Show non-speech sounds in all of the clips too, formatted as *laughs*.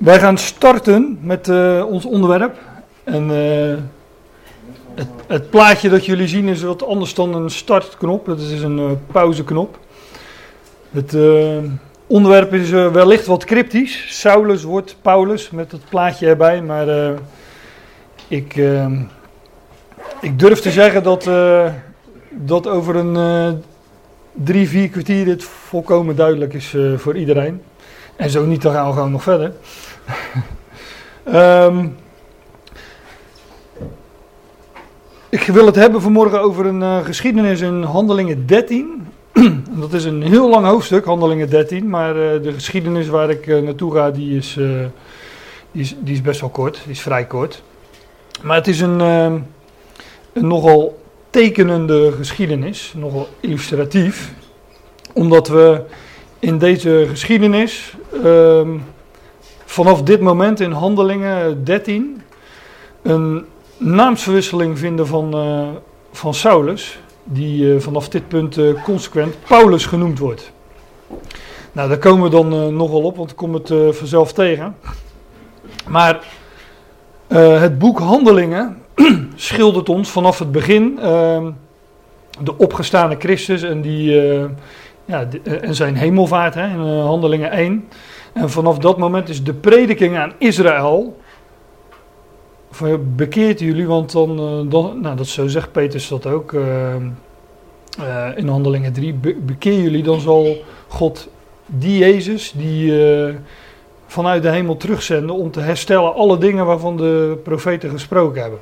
Wij gaan starten met uh, ons onderwerp. En uh, het, het, plaatje dat jullie zien is wat anders dan een startknop. Dat is een uh, pauzeknop. Het onderwerp is wellicht wat cryptisch. Saulus wordt Paulus met het plaatje erbij. Maar ik, ik durf te zeggen dat, dat over een drie, vier kwartier dit volkomen duidelijk is voor iedereen. En zo niet, dan gaan we gewoon nog verder. Um, *laughs* ik wil het hebben vanmorgen over een uh, geschiedenis in Handelingen 13. *clears throat* dat is een heel lang hoofdstuk, Handelingen 13. Maar uh, de geschiedenis waar ik uh, naartoe ga, die is, die, is, die is best wel kort. Die is vrij kort. Maar het is een, ehm, een nogal tekenende geschiedenis. Nogal illustratief. Omdat we in deze geschiedenis ehm, vanaf dit moment in Handelingen 13 een naamsverwisseling vinden van, uh, van Saulus, die uh, vanaf dit punt uh, consequent Paulus genoemd wordt. Nou, daar komen we dan nogal op, want ik kom het vanzelf tegen. Maar het boek Handelingen *clears throat* schildert ons vanaf het begin ehm, de opgestane Christus en, die, ja, en zijn hemelvaart hè, in Handelingen 1. En vanaf dat moment is de prediking aan Israël. Bekeert jullie, want dan, eh, dan, nou dat zo zegt Petrus dat ook uh, uh, in Handelingen 3. Be, bekeer jullie, dan zal God die Jezus, die vanuit de hemel terugzenden om te herstellen alle dingen waarvan de profeten gesproken hebben.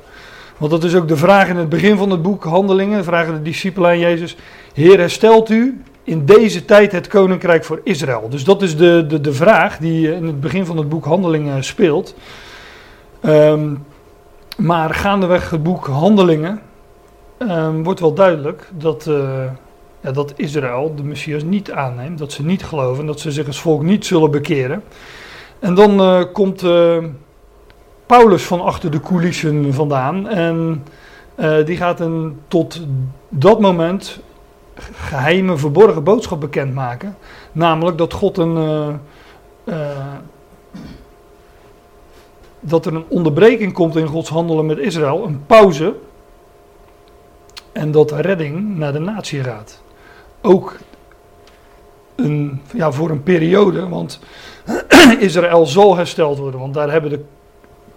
Want dat is ook de vraag in het begin van het boek Handelingen. Vragen de discipelen aan Jezus: Heer, herstelt u in deze tijd het koninkrijk voor Israël? Dus dat is de, de, de vraag die in het begin van het boek Handelingen speelt. Um, maar gaandeweg het boek Handelingen um, wordt wel duidelijk dat, uh, ja, dat Israël de Messias niet aanneemt. Dat ze niet geloven, dat ze zich als volk niet zullen bekeren. En dan uh, komt Paulus van achter de coulissen vandaan. En die gaat een tot dat moment geheime, verborgen boodschap bekendmaken. Namelijk dat God een. Uh, uh, dat er een onderbreking komt in Gods handelen met Israël, een pauze. En dat redding naar de natie gaat. Ook een, ja, voor een periode, want *clears throat* Israël zal hersteld worden, want daar hebben de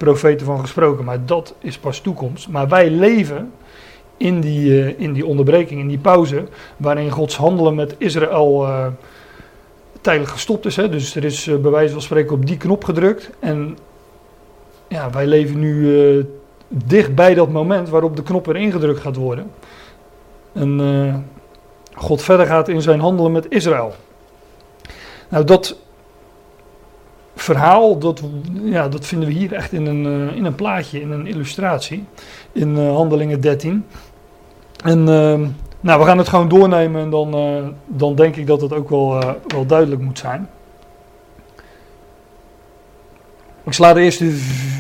profeten van gesproken, maar dat is pas toekomst. Maar wij leven in die, uh, in die onderbreking, in die pauze, waarin Gods handelen met Israël uh, tijdelijk gestopt is. Hè? Dus er is uh, bij wijze van spreken op die knop gedrukt. En ja, wij leven nu dicht bij dat moment waarop de knop weer ingedrukt gaat worden. En God verder gaat in zijn handelen met Israël. Nou, dat verhaal, dat, ja, dat vinden we hier echt in een, in een plaatje, in een illustratie. In Handelingen 13. En uh, nou, we gaan het gewoon doornemen en dan, uh, dan denk ik dat het ook wel, wel duidelijk moet zijn. Ik sla de eerste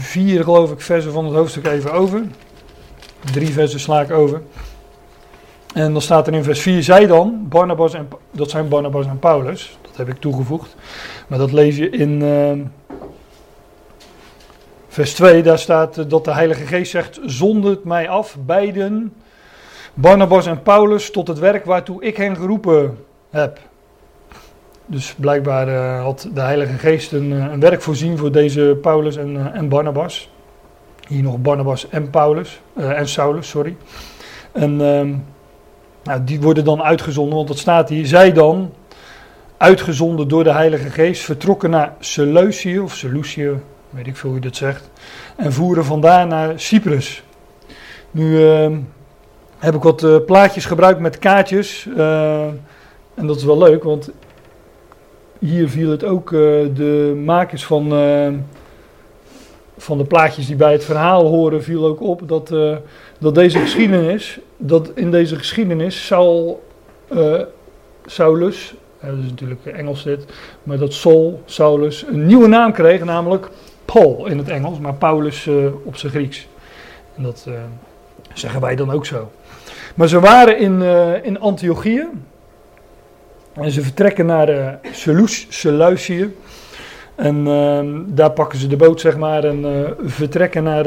vier, geloof ik, versen van het hoofdstuk even over. Drie versen sla ik over. En dan staat er in vers 4, zij dan, Barnabas en, dat zijn Barnabas en Paulus, dat heb ik toegevoegd. Maar dat lees je in ehm, vers 2, daar staat dat de Heilige Geest zegt, zondert mij af, beiden Barnabas en Paulus tot het werk waartoe ik hen geroepen heb. Dus blijkbaar uh, had de Heilige Geest een, eh, een, werk voorzien voor deze Paulus en, en Barnabas. Hier nog Barnabas en Paulus, en Saulus, sorry. En ehm, nou, die worden dan uitgezonden, want dat staat hier. Zij dan, uitgezonden door de Heilige Geest, vertrokken naar Seleucië, of Seleucië, weet ik veel hoe je dat zegt. En voeren vandaar naar Cyprus. Nu ehm, heb ik wat uh, plaatjes gebruikt met kaartjes. Uh, en dat is wel leuk, want hier viel het ook uh, de makers van, van de plaatjes die bij het verhaal horen, viel ook op dat, dat deze geschiedenis, dat in deze geschiedenis Saul, Saulus, dat is natuurlijk Engels dit, maar dat Saul, Saulus, een nieuwe naam kreeg, namelijk Paul in het Engels, maar Paulus op zijn Grieks. En dat zeggen wij dan ook zo. Maar ze waren in, uh, in Antiochië. En ze vertrekken naar uh, Seleucië. En ehm, daar pakken ze de boot, zeg maar, en vertrekken naar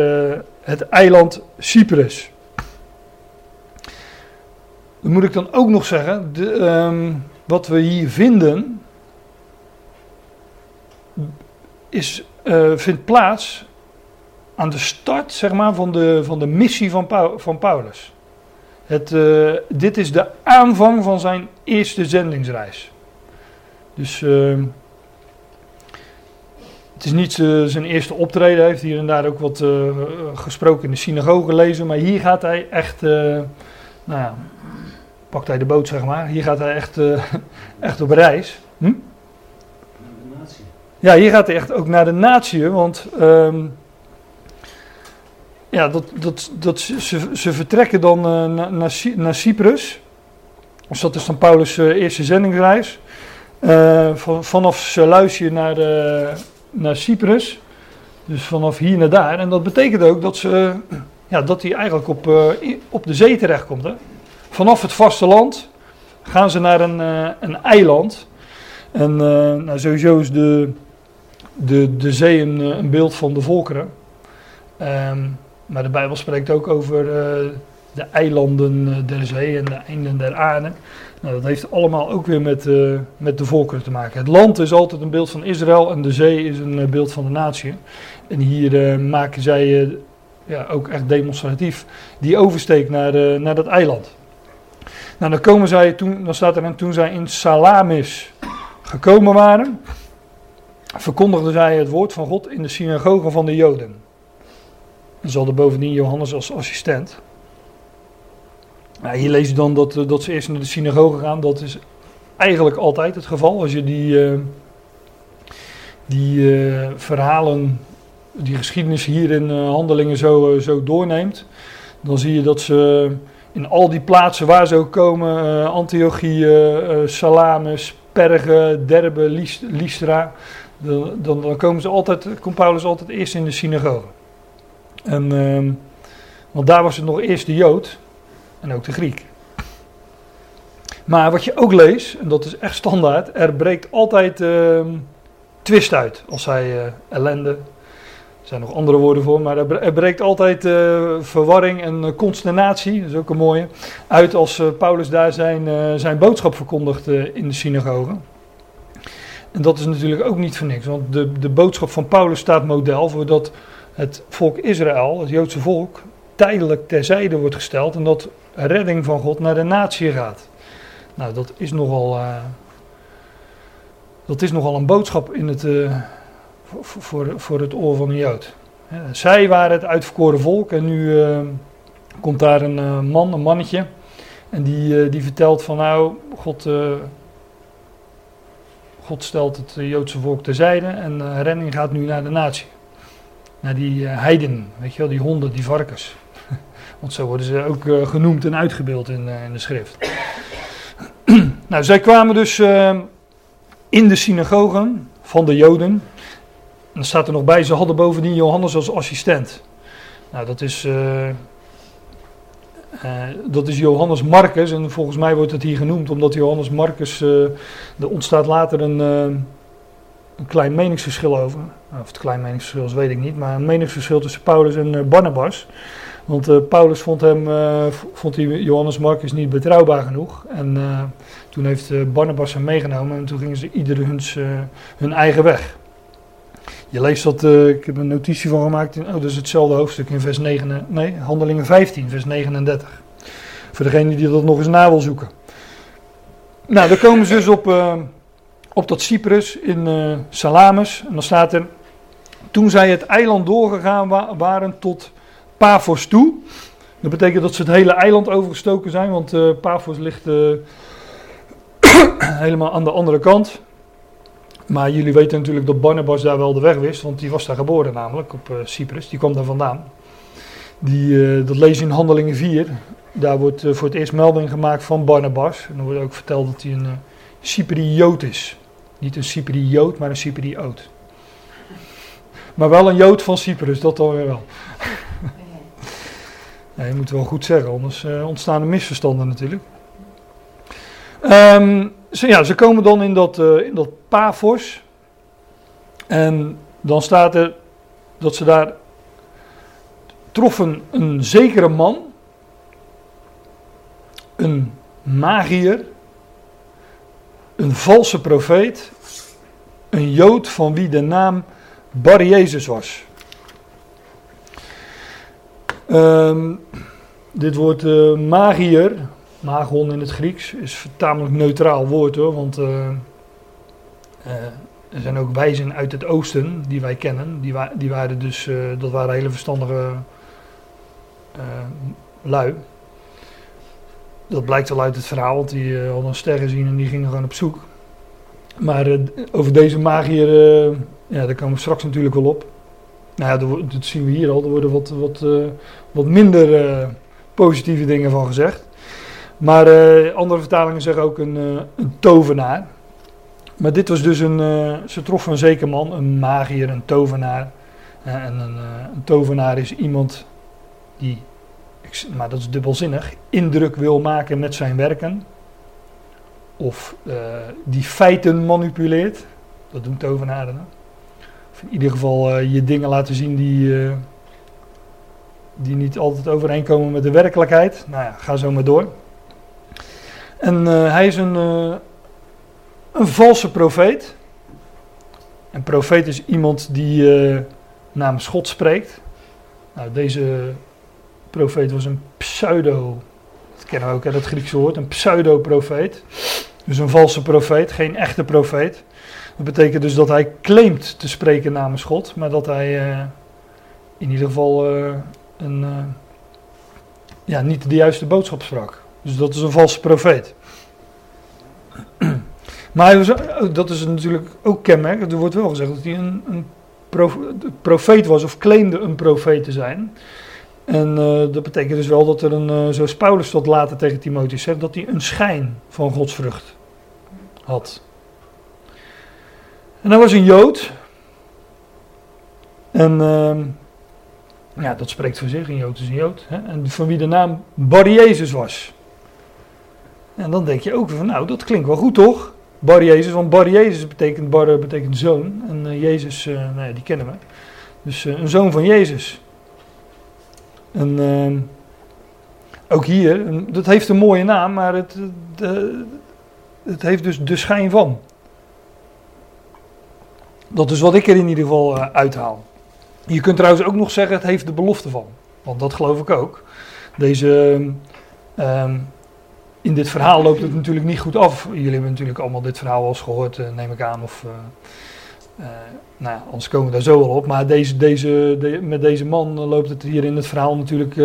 het eiland Cyprus. Dan moet ik dan ook nog zeggen, de, um, wat we hier vinden, is, uh, vindt plaats aan de start, zeg maar, van de, van de missie van, van Paulus. Het, dit is de aanvang van zijn eerste zendingsreis. Dus ehm, het is niet zijn eerste optreden. Hij heeft hier en daar ook wat gesproken in de synagoge gelezen. Maar hier gaat hij echt, nou ja, pakt hij de boot zeg maar. Hier gaat hij echt, uh, *laughs* echt op reis. Hm? Ja, hier gaat hij echt ook naar de natie. Want um, ja, dat, dat, dat, ze, ze vertrekken dan naar, naar, naar Cyprus. Dus dat is dan Paulus' eerste zendingsreis. Van, vanaf Seleucië naar naar Cyprus. Dus vanaf hier naar daar. En dat betekent ook dat, ze, *clears throat* ja, dat hij eigenlijk op, op de zee terechtkomt. Hè? Vanaf het vasteland gaan ze naar een, uh, een eiland. En uh, nou, sowieso is de, de, de zee een, een beeld van de volkeren. Um, maar de Bijbel spreekt ook over de eilanden der zee en de einden der aarde. Nou, dat heeft allemaal ook weer met, met de volkeren te maken. Het land is altijd een beeld van Israël en de zee is een beeld van de natie. En hier maken zij ja, ook echt demonstratief die oversteek naar, naar dat eiland. Nou, dan komen zij toen, dan staat er en toen zij in Salamis gekomen waren, verkondigden zij het woord van God in de synagogen van de Joden. En ze hadden bovendien Johannes als assistent. Nou, hier lees je dan dat, eh, dat ze eerst naar de synagoge gaan. Dat is eigenlijk altijd het geval. Als je die, uh, die uh, verhalen, die geschiedenis hier in handelingen zo, zo doorneemt. Dan zie je dat ze in al die plaatsen waar ze ook komen. Antiochie, Salamis, Perge, Derbe, Lystra. Dan, dan, komen ze altijd, komt Paulus altijd eerst in de synagoge. En, ehm, want daar was het nog eerst de Jood en ook de Griek. Maar wat je ook leest, en dat is echt standaard, er breekt altijd uh, twist uit. Als hij uh, ellende, er zijn nog andere woorden voor, maar er, breekt altijd uh, verwarring en uh, consternatie, dat is ook een mooie, uit als Paulus daar zijn, zijn boodschap verkondigt in de synagoge. En dat is natuurlijk ook niet voor niks, want de, de boodschap van Paulus staat model voor dat het volk Israël, het Joodse volk, tijdelijk terzijde wordt gesteld en dat redding van God naar de natie gaat. Nou, dat is nogal, dat is nogal een boodschap in het, voor, voor, het oor van een Jood. zij waren het uitverkoren volk en nu uh, komt daar een man, een mannetje, en die, die vertelt van nou, God, God stelt het Joodse volk terzijde en redding gaat nu naar de natie. Naar die heiden, weet je wel, die honden, die varkens. *laughs* Want zo worden ze ook genoemd en uitgebeeld in, in de schrift. *clears throat* nou, zij kwamen dus in de synagogen van de Joden. Dan staat er nog bij, ze hadden bovendien Johannes als assistent. Nou, dat is, dat is Johannes Marcus. En volgens mij wordt het hier genoemd omdat Johannes Marcus, er ontstaat later een, een klein meningsverschil over. Of het klein meningsverschil is, weet ik niet. Maar een meningsverschil tussen Paulus en Barnabas. Want Paulus vond, hem, vond die Johannes Marcus niet betrouwbaar genoeg. En toen heeft Barnabas hem meegenomen en toen gingen ze ieder hun, hun eigen weg. Je leest dat, ik heb een notitie van gemaakt, oh dat is hetzelfde hoofdstuk in vers 9, nee, Handelingen 15, vers 39. Voor degene die dat nog eens na wil zoeken. Nou, dan komen ze dus op, op dat Cyprus in Salamis. En dan staat er, toen zij het eiland doorgegaan wa waren tot Paphos toe. Dat betekent dat ze het hele eiland overgestoken zijn, want Paphos ligt *coughs* helemaal aan de andere kant. Maar jullie weten natuurlijk dat Barnabas daar wel de weg wist, want die was daar geboren namelijk, op uh, Cyprus. Die kwam daar vandaan. Die, dat lees je in Handelingen 4. Daar wordt voor het eerst melding gemaakt van Barnabas. En dan wordt ook verteld dat hij een Cyprioot is. Niet een Cyprioot, maar een Cyprioot. Maar wel een Jood van Cyprus, dat dan weer wel. *laughs* Ja, je moet wel goed zeggen, anders uh, ontstaan er misverstanden natuurlijk. Um, ja, ze komen dan in dat, uh, in dat. En dan staat er dat ze daar troffen een zekere man, een magier, een valse profeet, een jood van wie de naam Bar Jezus was. Um, dit woord uh, magier, magon in het Grieks, is een tamelijk neutraal woord hoor, want uh, uh, er zijn ook wijzen uit het oosten die wij kennen. Die, die waren dus, dat waren hele verstandige lui. Dat blijkt al uit het verhaal, want die hadden ster gezien en die gingen gewoon op zoek. Maar over deze magier, ja, daar komen we straks natuurlijk wel op. Nou ja, dat zien we hier al. Er worden wat, wat, wat minder positieve dingen van gezegd. Maar uh, andere vertalingen zeggen ook een, uh, een, tovenaar. Maar dit was dus een. Uh, ze troffen een zeker man, een magier, een tovenaar. en een, een, tovenaar is iemand die, maar dat is dubbelzinnig, indruk wil maken met zijn werken. Of die feiten manipuleert. Dat doen tovenaren. Of in ieder geval je dingen laten zien die die niet altijd overeenkomen met de werkelijkheid. Nou ja, ga zo maar door. En uh, hij is een, uh, een valse profeet. Een profeet is iemand die uh, namens God spreekt. Nou, deze profeet was een pseudo, dat kennen we ook uit het Griekse woord, een pseudo-profeet. Dus een valse profeet, geen echte profeet. Dat betekent dus dat hij claimt te spreken namens God, maar dat hij in ieder geval een, ja, niet de juiste boodschap sprak. Dus dat is een valse profeet. maar was, dat is natuurlijk ook kenmerk. Er wordt wel gezegd dat hij een, een profeet was of claimde een profeet te zijn. En uh, dat betekent dus wel dat er een, uh, zoals Paulus later tegen Timotheus zegt, dat hij een schijn van godsvrucht had. En hij was een Jood. En uh, ja, dat spreekt voor zich, een Jood is een Jood. Hè? En van wie de naam Bar Jezus was. En dan denk je ook van, nou, dat klinkt wel goed toch? Bar Jezus, want Bar Jezus betekent, Bar betekent zoon. En uh, Jezus, uh, nou ja, die kennen we. Dus een zoon van Jezus. En ehm, ook hier, dat heeft een mooie naam, maar het, het heeft dus de schijn van. Dat is wat ik er in ieder geval uithaal. Je kunt trouwens ook nog zeggen, het heeft de belofte van. Want dat geloof ik ook. Deze, um, in dit verhaal loopt het natuurlijk niet goed af. Jullie hebben natuurlijk allemaal dit verhaal al eens gehoord, uh, neem ik aan. Of, uh, uh, nou ja, anders komen we daar zo wel op. Maar deze, deze, de, met deze man loopt het hier in het verhaal natuurlijk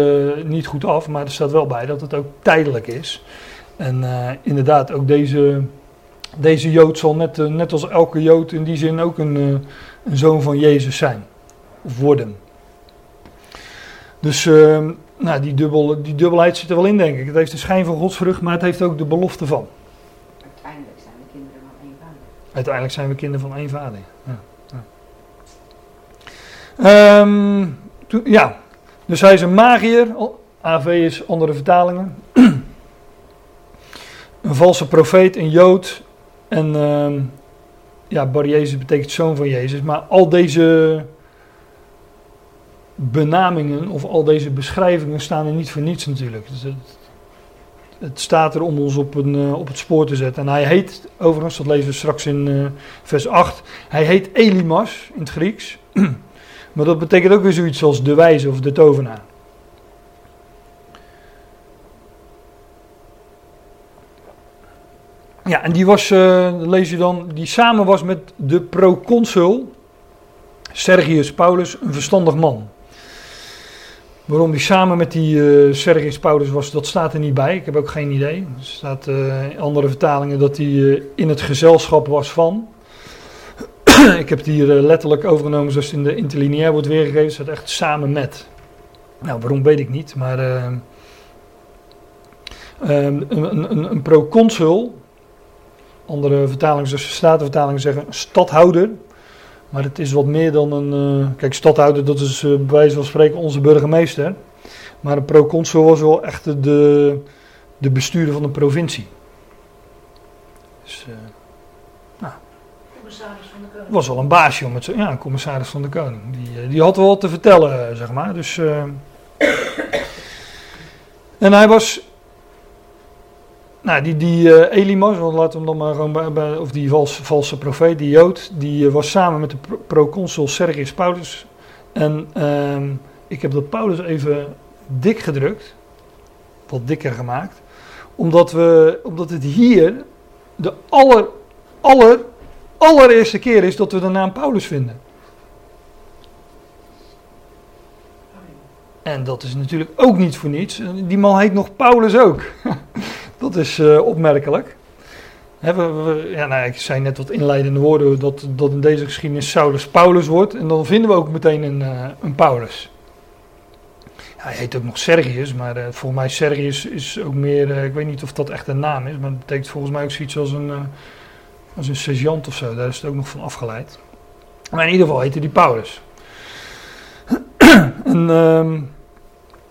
niet goed af. Maar er staat wel bij dat het ook tijdelijk is. En inderdaad, ook deze, deze Jood zal net, net als elke Jood in die zin ook een, een zoon van Jezus zijn worden. Dus uh, nou, die, dubbel, die dubbelheid zit er wel in, denk ik. Het heeft de schijn van godsvrucht, maar het heeft ook de belofte van. Uiteindelijk zijn we kinderen van één vader. Uiteindelijk zijn we kinderen van één vader. Ja, ja. Um, ja. dus hij is een magier. AV is andere vertalingen. *clears throat* een valse profeet, een jood. En um, ja, Bar Jezus betekent zoon van Jezus. Maar al deze benamingen of al deze beschrijvingen staan er niet voor niets natuurlijk. Dus het, het, staat er om ons op, een, uh, op het spoor te zetten. En hij heet, overigens, dat lezen we straks in uh, vers 8, hij heet Elimas in het Grieks. *clears throat* maar dat betekent ook weer zoiets als de wijze of de tovenaar. Ja, en die was, uh, lees je dan, die samen was met de proconsul Sergius Paulus, een verstandig man. Waarom die samen met die uh, Sergius Paulus was, dat staat er niet bij. Ik heb ook geen idee. Er staat in andere vertalingen dat hij uh, in het gezelschap was van. *clears throat* ik heb het hier letterlijk overgenomen zoals het in de interlineair wordt weergegeven. Het staat echt samen met. Nou, waarom weet ik niet. Maar een, een, een, een proconsul, andere vertalingen zoals Statenvertalingen zeggen, stadhouder. Maar het is wat meer dan een. Uh, kijk, stadhouder, dat is uh, bij wijze van spreken onze burgemeester. Maar een proconsul was wel echt de, de bestuurder van de provincie. Dus, uh, nou. Commissaris van de koning. was wel een baasje om het zo, ja, een commissaris van de koning. Die, die had wel wat te vertellen, zeg maar. Dus, *coughs* en hij was nou, die, die uh, Elimas, laten we hem dan maar gewoon bij, of die valse profeet, die Jood, die uh, was samen met de proconsul Sergius Paulus. En uh, ik heb dat Paulus even dik gedrukt, wat dikker gemaakt, omdat, we, omdat het hier de aller, aller, allereerste keer is dat we de naam Paulus vinden. En dat is natuurlijk ook niet voor niets. Die man heet nog Paulus ook. *laughs* Dat is uh, opmerkelijk. We, ja, nou, ik zei net wat inleidende woorden dat, dat in deze geschiedenis Saulus Paulus wordt. En dan vinden we ook meteen een, uh, een Paulus. Hij heet ook nog Sergius, maar uh, volgens mij Sergius is ook meer, ik weet niet of dat echt een naam is, maar het betekent volgens mij ook zoiets als een, als een sergeant of zo. Daar is het ook nog van afgeleid. Maar in ieder geval heette die Paulus. *clears throat* ehm,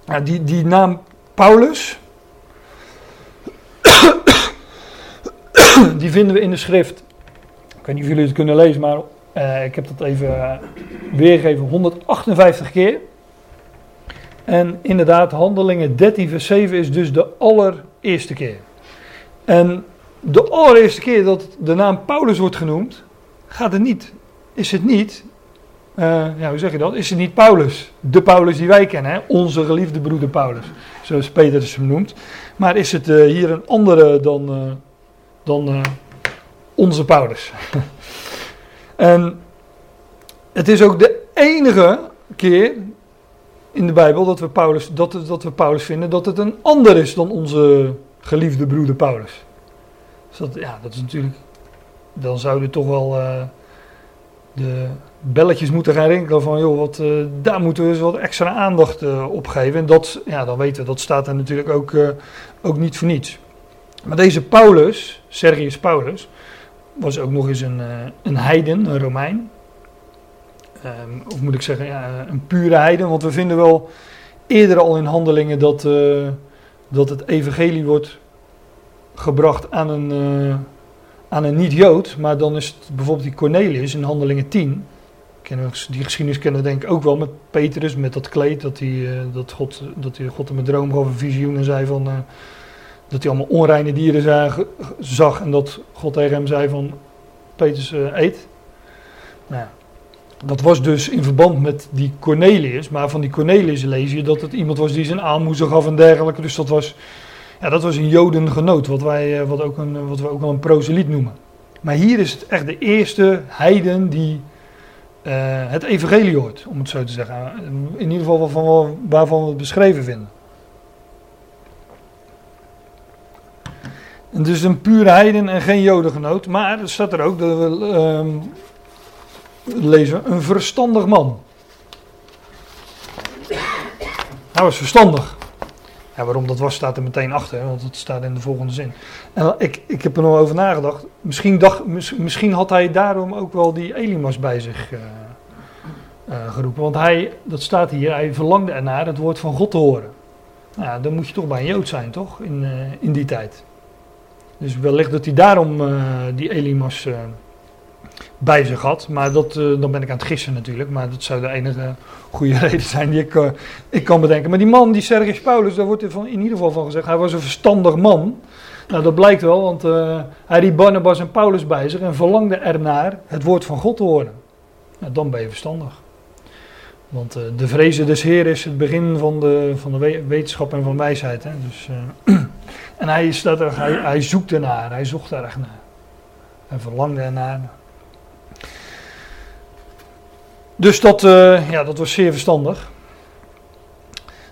ja, die, die naam Paulus, *coughs* die vinden we in de schrift. Ik weet niet of jullie het kunnen lezen, maar uh, ik heb dat even uh, weergegeven. 158 keer. En inderdaad, handelingen 13 vers 7 is dus de allereerste keer. En de allereerste keer dat de naam Paulus wordt genoemd, gaat het niet, is het niet, uh, ja, hoe zeg je dat? Is het niet Paulus, de Paulus die wij kennen, hè? onze geliefde broeder Paulus, zoals Petrus hem noemt. Maar is het hier een andere dan dan uh, onze Paulus. *laughs* en het is ook de enige keer in de Bijbel dat we, Paulus, dat, dat we Paulus vinden dat het een ander is dan onze geliefde broeder Paulus. Dus dat, ja, dat is natuurlijk. Dan zouden toch wel uh, de belletjes moeten gaan rinkelen van, joh, wat, uh, daar moeten we eens wat extra aandacht op geven. En dat, ja, dan weten we, dat staat er natuurlijk ook, ook niet voor niets. Maar deze Paulus, Sergius Paulus, was ook nog eens een, eh, een heiden, een Romein. Um, of moet ik zeggen, ja, een pure heiden. Want we vinden wel eerder al in handelingen dat, uh, dat het evangelie wordt gebracht aan een, uh, aan een niet-Jood. Maar dan is het bijvoorbeeld die Cornelius in handelingen 10. Die geschiedenis kennen we denk ik ook wel met Petrus, met dat kleed. Dat, hij, dat, God, dat hij God hem een droom gaf, een visioen en zei van dat hij allemaal onreine dieren zag en dat God tegen hem zei van Petrus uh, eet. Nou, dat was dus in verband met die Cornelius, maar van die Cornelius lees je dat het iemand was die zijn aalmoezen gaf en dergelijke. Dus dat was, ja, dat was een jodengenoot, wat, wij, eh, wat, ook een, wat we ook wel een proseliet noemen. Maar hier is het echt de eerste heiden die uh, het evangelie hoort, om het zo te zeggen. In ieder geval waarvan we het beschreven vinden. En dus een pure heiden en geen jodengenoot. Maar er staat er ook, dat we uh, lezen, een verstandig man. Hij was verstandig. Waarom dat was, staat er meteen achter, want het staat in de volgende zin. En ik, ik heb er nog over nagedacht. Misschien, dacht, misschien had hij daarom ook wel die Elimas bij zich uh, uh, geroepen. Want hij, dat staat hier, hij verlangde ernaar het woord van God te horen. Nou, dan moet je toch bij een Jood zijn, toch? In, uh, in die tijd. Dus wellicht dat hij daarom uh, die Elimas uh, bij zich had. Maar dat, uh, dan ben ik aan het gissen natuurlijk. Maar dat zou de enige goede *laughs* reden zijn die ik, ik kan bedenken. Maar die man, die Sergius Paulus, daar wordt er van, in ieder geval van gezegd. Hij was een verstandig man. Nou, dat blijkt wel, want hij riep Barnabas en Paulus bij zich en verlangde ernaar het woord van God te horen. Nou, dan ben je verstandig. Want de vrezen des Heer is het begin van de, van de wetenschap en van wijsheid. Hè? Dus, *clears throat* en hij, staat er, hij, hij zoekt ernaar, hij zocht echt naar. Hij verlangde ernaar. Dus dat, uh, ja, dat was zeer verstandig.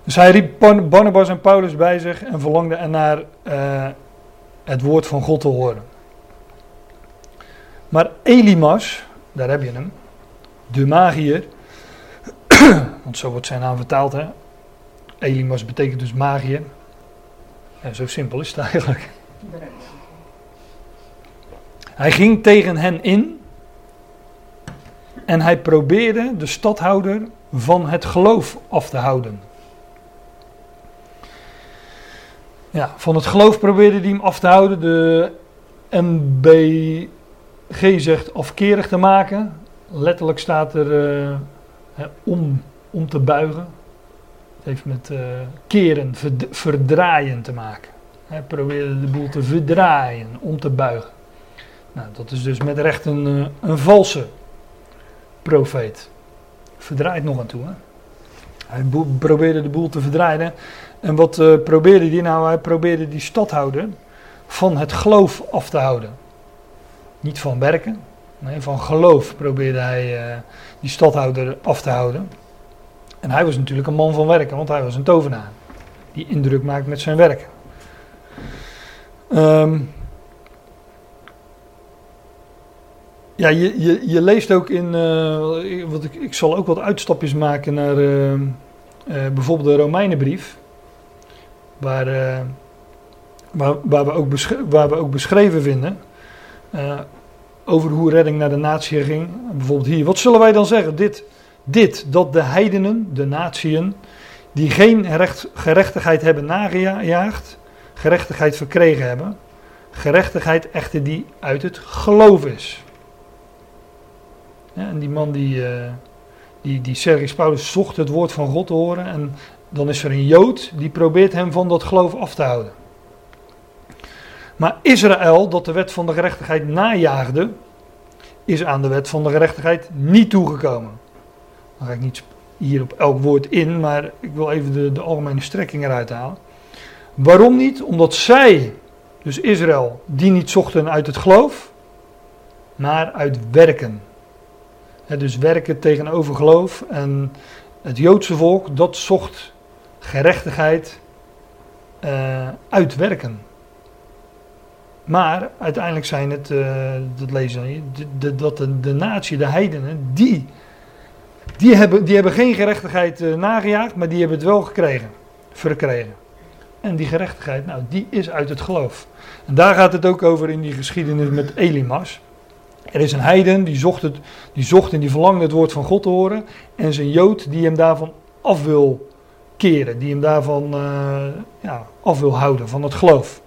Dus hij riep Barnabas en Paulus bij zich en verlangde ernaar uh, het woord van God te horen. Maar Elimas, daar heb je hem, de magier, *clears throat* want zo wordt zijn naam vertaald, hè. Elimas betekent dus magier. En zo simpel is het eigenlijk. Hij ging tegen hen in en hij probeerde de stadhouder van het geloof af te houden. Ja, van het geloof probeerde hij hem af te houden. De MB, G zegt afkerig te maken. Letterlijk staat er eh, om, om te buigen. Heeft met eh, keren, verd- verdraaien te maken. Hij probeerde de boel te verdraaien, om te buigen. Nou, dat is dus met recht een, eh, een valse profeet. Verdraait nog aan toe. Hè? Hij probeerde de boel te verdraaien. En wat eh, probeerde hij nou? Hij probeerde die stadhouder van het geloof af te houden. Niet van werken, nee, van geloof probeerde hij die stadhouder af te houden. En hij was natuurlijk een man van werken, want hij was een tovenaar. Die indruk maakt met zijn werk. Ehm, ja, je, je, je leest ook in. eh, wat ik, ik zal ook wat uitstapjes maken naar eh, eh, bijvoorbeeld de Romeinenbrief. Waar, eh, waar, waar, we ook waar we ook beschreven vinden. over hoe redding naar de natie ging. Bijvoorbeeld hier. Wat zullen wij dan zeggen? Dit, dit dat de heidenen, de natieën, die geen recht, gerechtigheid hebben nagejaagd, gerechtigheid verkregen hebben. Gerechtigheid echter die uit het geloof is. En die man die, eh, die, die Sergius Paulus zocht het woord van God te horen. En dan is er een Jood die probeert hem van dat geloof af te houden. Maar Israël, dat de wet van de gerechtigheid najaagde, is aan de wet van de gerechtigheid niet toegekomen. Dan ga ik niet hier op elk woord in, maar ik wil even de, de algemene strekking eruit halen. Waarom niet? Omdat zij, dus Israël, die niet zochten uit het geloof, maar uit werken. Dus werken tegenover geloof. En het Joodse volk, dat zocht gerechtigheid eh, uit werken. Maar uiteindelijk zijn het, eh, dat lezen hier, de, dat de, de natie, de heidenen, die, die, hebben, die hebben geen gerechtigheid eh, nagejaagd, maar die hebben het wel gekregen, verkregen. En die gerechtigheid, nou, die is uit het geloof. En daar gaat het ook over in die geschiedenis met Elimas. Er is een heiden die zocht, het, die zocht en die verlangde het woord van God te horen. En een Jood die hem daarvan af wil keren, die hem daarvan eh, ja, af wil houden, van het geloof.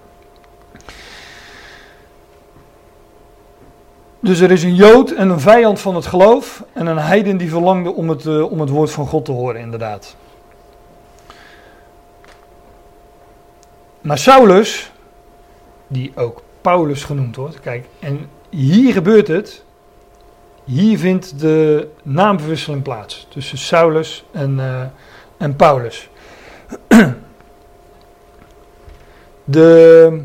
Dus er is een Jood en een vijand van het geloof. En een heiden die verlangde om het, eh, om het woord van God te horen, inderdaad. Maar Saulus, die ook Paulus genoemd wordt. Kijk, en hier gebeurt het. Hier vindt de naamverwisseling plaats tussen Saulus en, eh, en Paulus. *clears throat* De,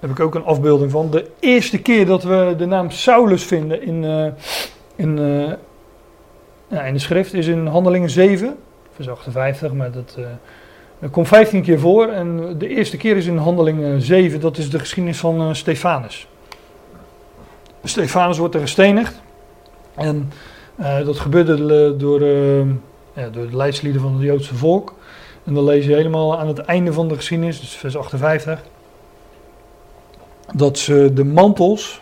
daar heb ik ook een afbeelding van. De eerste keer dat we de naam Saulus vinden in, eh, in, eh, ja, in de schrift is in Handelingen 7, vers 58, maar dat, eh, komt 15 keer voor. En de eerste keer is in Handelingen 7, dat is de geschiedenis van Stefanus. Stefanus wordt er gestenigd. En dat gebeurde door, ja, door de leidslieden van het Joodse volk. En dan lees je helemaal aan het einde van de geschiedenis, dus vers 58 dat ze de mantels,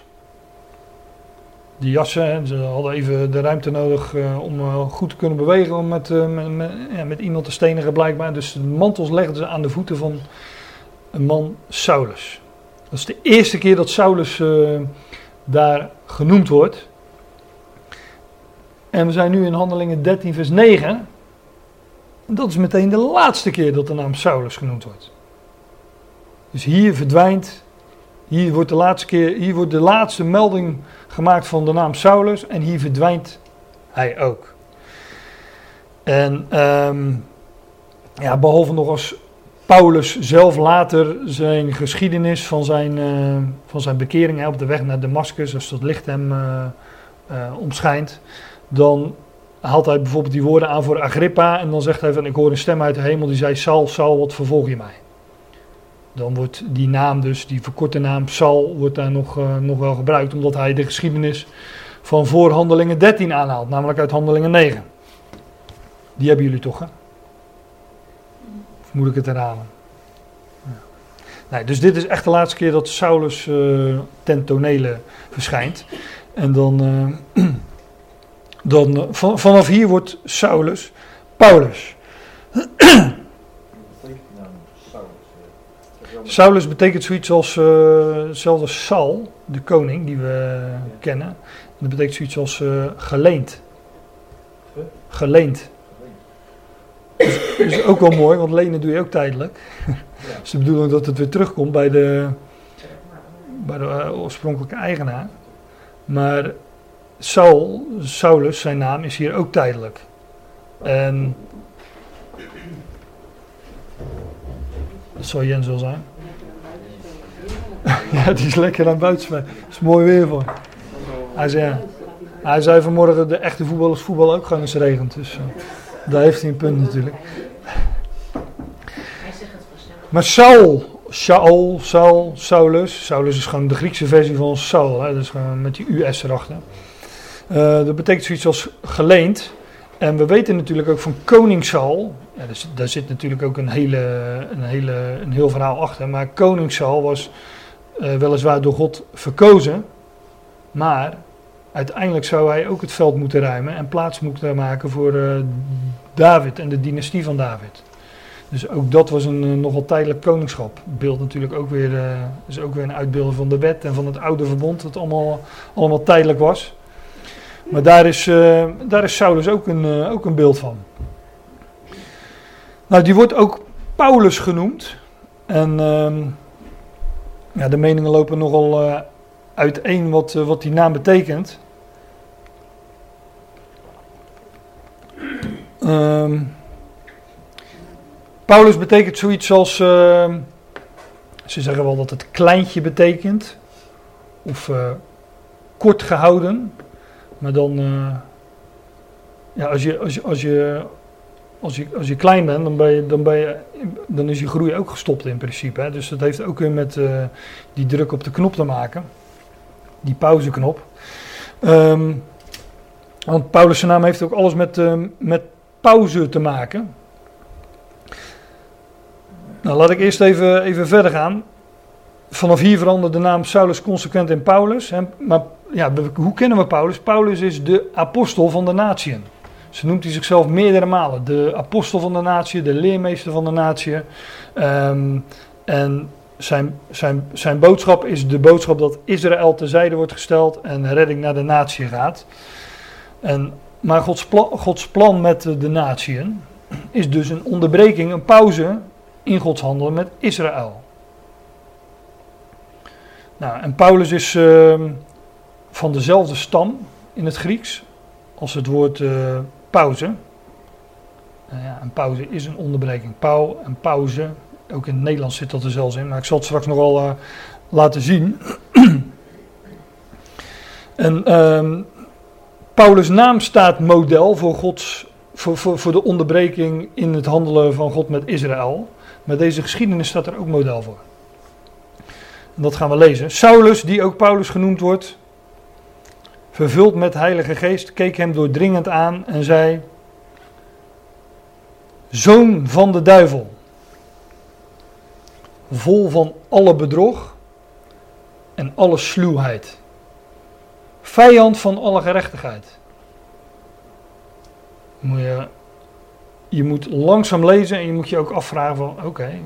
die jassen, ze hadden even de ruimte nodig uh, om uh, goed te kunnen bewegen om met, uh, met, ja, met, iemand te stenigen blijkbaar. Dus de mantels legden ze aan de voeten van een man Saulus. Dat is de eerste keer dat Saulus daar genoemd wordt. En we zijn nu in handelingen 13 vers 9. En dat is meteen de laatste keer dat de naam Saulus genoemd wordt. Dus hier verdwijnt hier wordt, de laatste keer, hier wordt de laatste melding gemaakt van de naam Saulus en hier verdwijnt hij ook. En um, ja, behalve nog als Paulus zelf later zijn geschiedenis van zijn, uh, van zijn bekering op de weg naar Damascus, als dat licht hem uh, uh, omschijnt, dan haalt hij bijvoorbeeld die woorden aan voor Agrippa en dan zegt hij van ik hoor een stem uit de hemel die zei Saul, Saul, wat vervolg je mij? Dan wordt die naam dus, die verkorte naam Saul, wordt daar nog, uh, nog wel gebruikt, omdat hij de geschiedenis van voor Handelingen 13 aanhaalt, namelijk uit Handelingen 9. Die hebben jullie toch, hè? Of moet ik het herhalen? Ja. Nee, dus dit is echt de laatste keer dat Saulus uh, ten tonele verschijnt. En dan, uh, *clears throat* dan van, vanaf hier wordt Saulus *clears throat* Saulus betekent zoiets als, uh, hetzelfde als Saul, de koning die we kennen. Dat betekent zoiets als uh, geleend. Geleend. Dat is, ook wel mooi, want lenen doe je ook tijdelijk. *laughs* Is de bedoeling dat het weer terugkomt bij de, bij de uh, oorspronkelijke eigenaar. Maar Saul, Saulus, zijn naam, is hier ook tijdelijk. En dat zal Jens wel zijn. *laughs* ja, die is lekker aan buiten Dat is mooi weer voor. Hij zei, hij zei vanmorgen de echte voetballers voetbal ook gewoon eens regent. Dus uh, daar heeft hij een punt natuurlijk. Maar Saul, Saul, Saul, Saulus. Saulus is gewoon de Griekse versie van Saul. Hè? Dus gewoon met die US erachter. Uh, dat betekent zoiets als geleend. En we weten natuurlijk ook van koning Saul. Ja, dus, daar zit natuurlijk ook een, hele, een, hele, een heel verhaal achter. Maar koning Saul was uh, weliswaar door God verkozen. Maar uiteindelijk zou hij ook het veld moeten ruimen en plaats moeten maken voor uh, David en de dynastie van David. Dus ook dat was een uh, nogal tijdelijk koningschap. Beeld natuurlijk ook weer, is ook weer een uitbeelding van de wet en van het oude verbond, dat allemaal, allemaal tijdelijk was. Maar daar is, daar is Saulus ook een, ook een beeld van. Nou, die wordt ook Paulus genoemd. En ehm, ja, de meningen lopen nogal uiteen wat, wat die naam betekent. Um, Paulus betekent zoiets als. Uh, ze zeggen wel dat het kleintje betekent. Of uh, kort gehouden. Maar dan. Uh, ja, als je, als je, als je, als je, als je klein bent, dan, ben je, dan, ben je, dan is je groei ook gestopt in principe. Hè? Dus dat heeft ook weer met die druk op de knop te maken. Die pauzeknop. Um, want Paulus' naam heeft ook alles met, met pauze te maken. Nou, laat ik eerst even, even verder gaan. Vanaf hier verandert de naam Saulus consequent in Paulus. Hè? Maar ja, hoe kennen we Paulus? Paulus is de apostel van de natieën. Ze noemt hij zichzelf meerdere malen. De apostel van de natie, de leermeester van de natie. Um, en zijn, zijn, zijn boodschap is de boodschap dat Israël terzijde wordt gesteld en redding naar de natie gaat. En maar Gods, Gods plan met de, natieën is dus een onderbreking, een pauze in Gods handelen met Israël. Nou, en Paulus is uh, van dezelfde stam in het Grieks als het woord uh, pauze. Nou ja, een pauze is een onderbreking. Pauw en pauze, ook in het Nederlands zit dat er zelfs in, maar ik zal het straks nogal uh, laten zien. *clears throat* en uh, Paulus' naam staat model voor, Gods, voor, voor, voor de onderbreking in het handelen van God met Israël. Maar deze geschiedenis staat er ook model voor. En dat gaan we lezen. Saulus, die ook Paulus genoemd wordt, vervuld met Heilige Geest, keek hem doordringend aan en zei: Zoon van de duivel, vol van alle bedrog en alle sluwheid Vijand van alle gerechtigheid. Moet je, je moet langzaam lezen en je moet je ook afvragen van oké,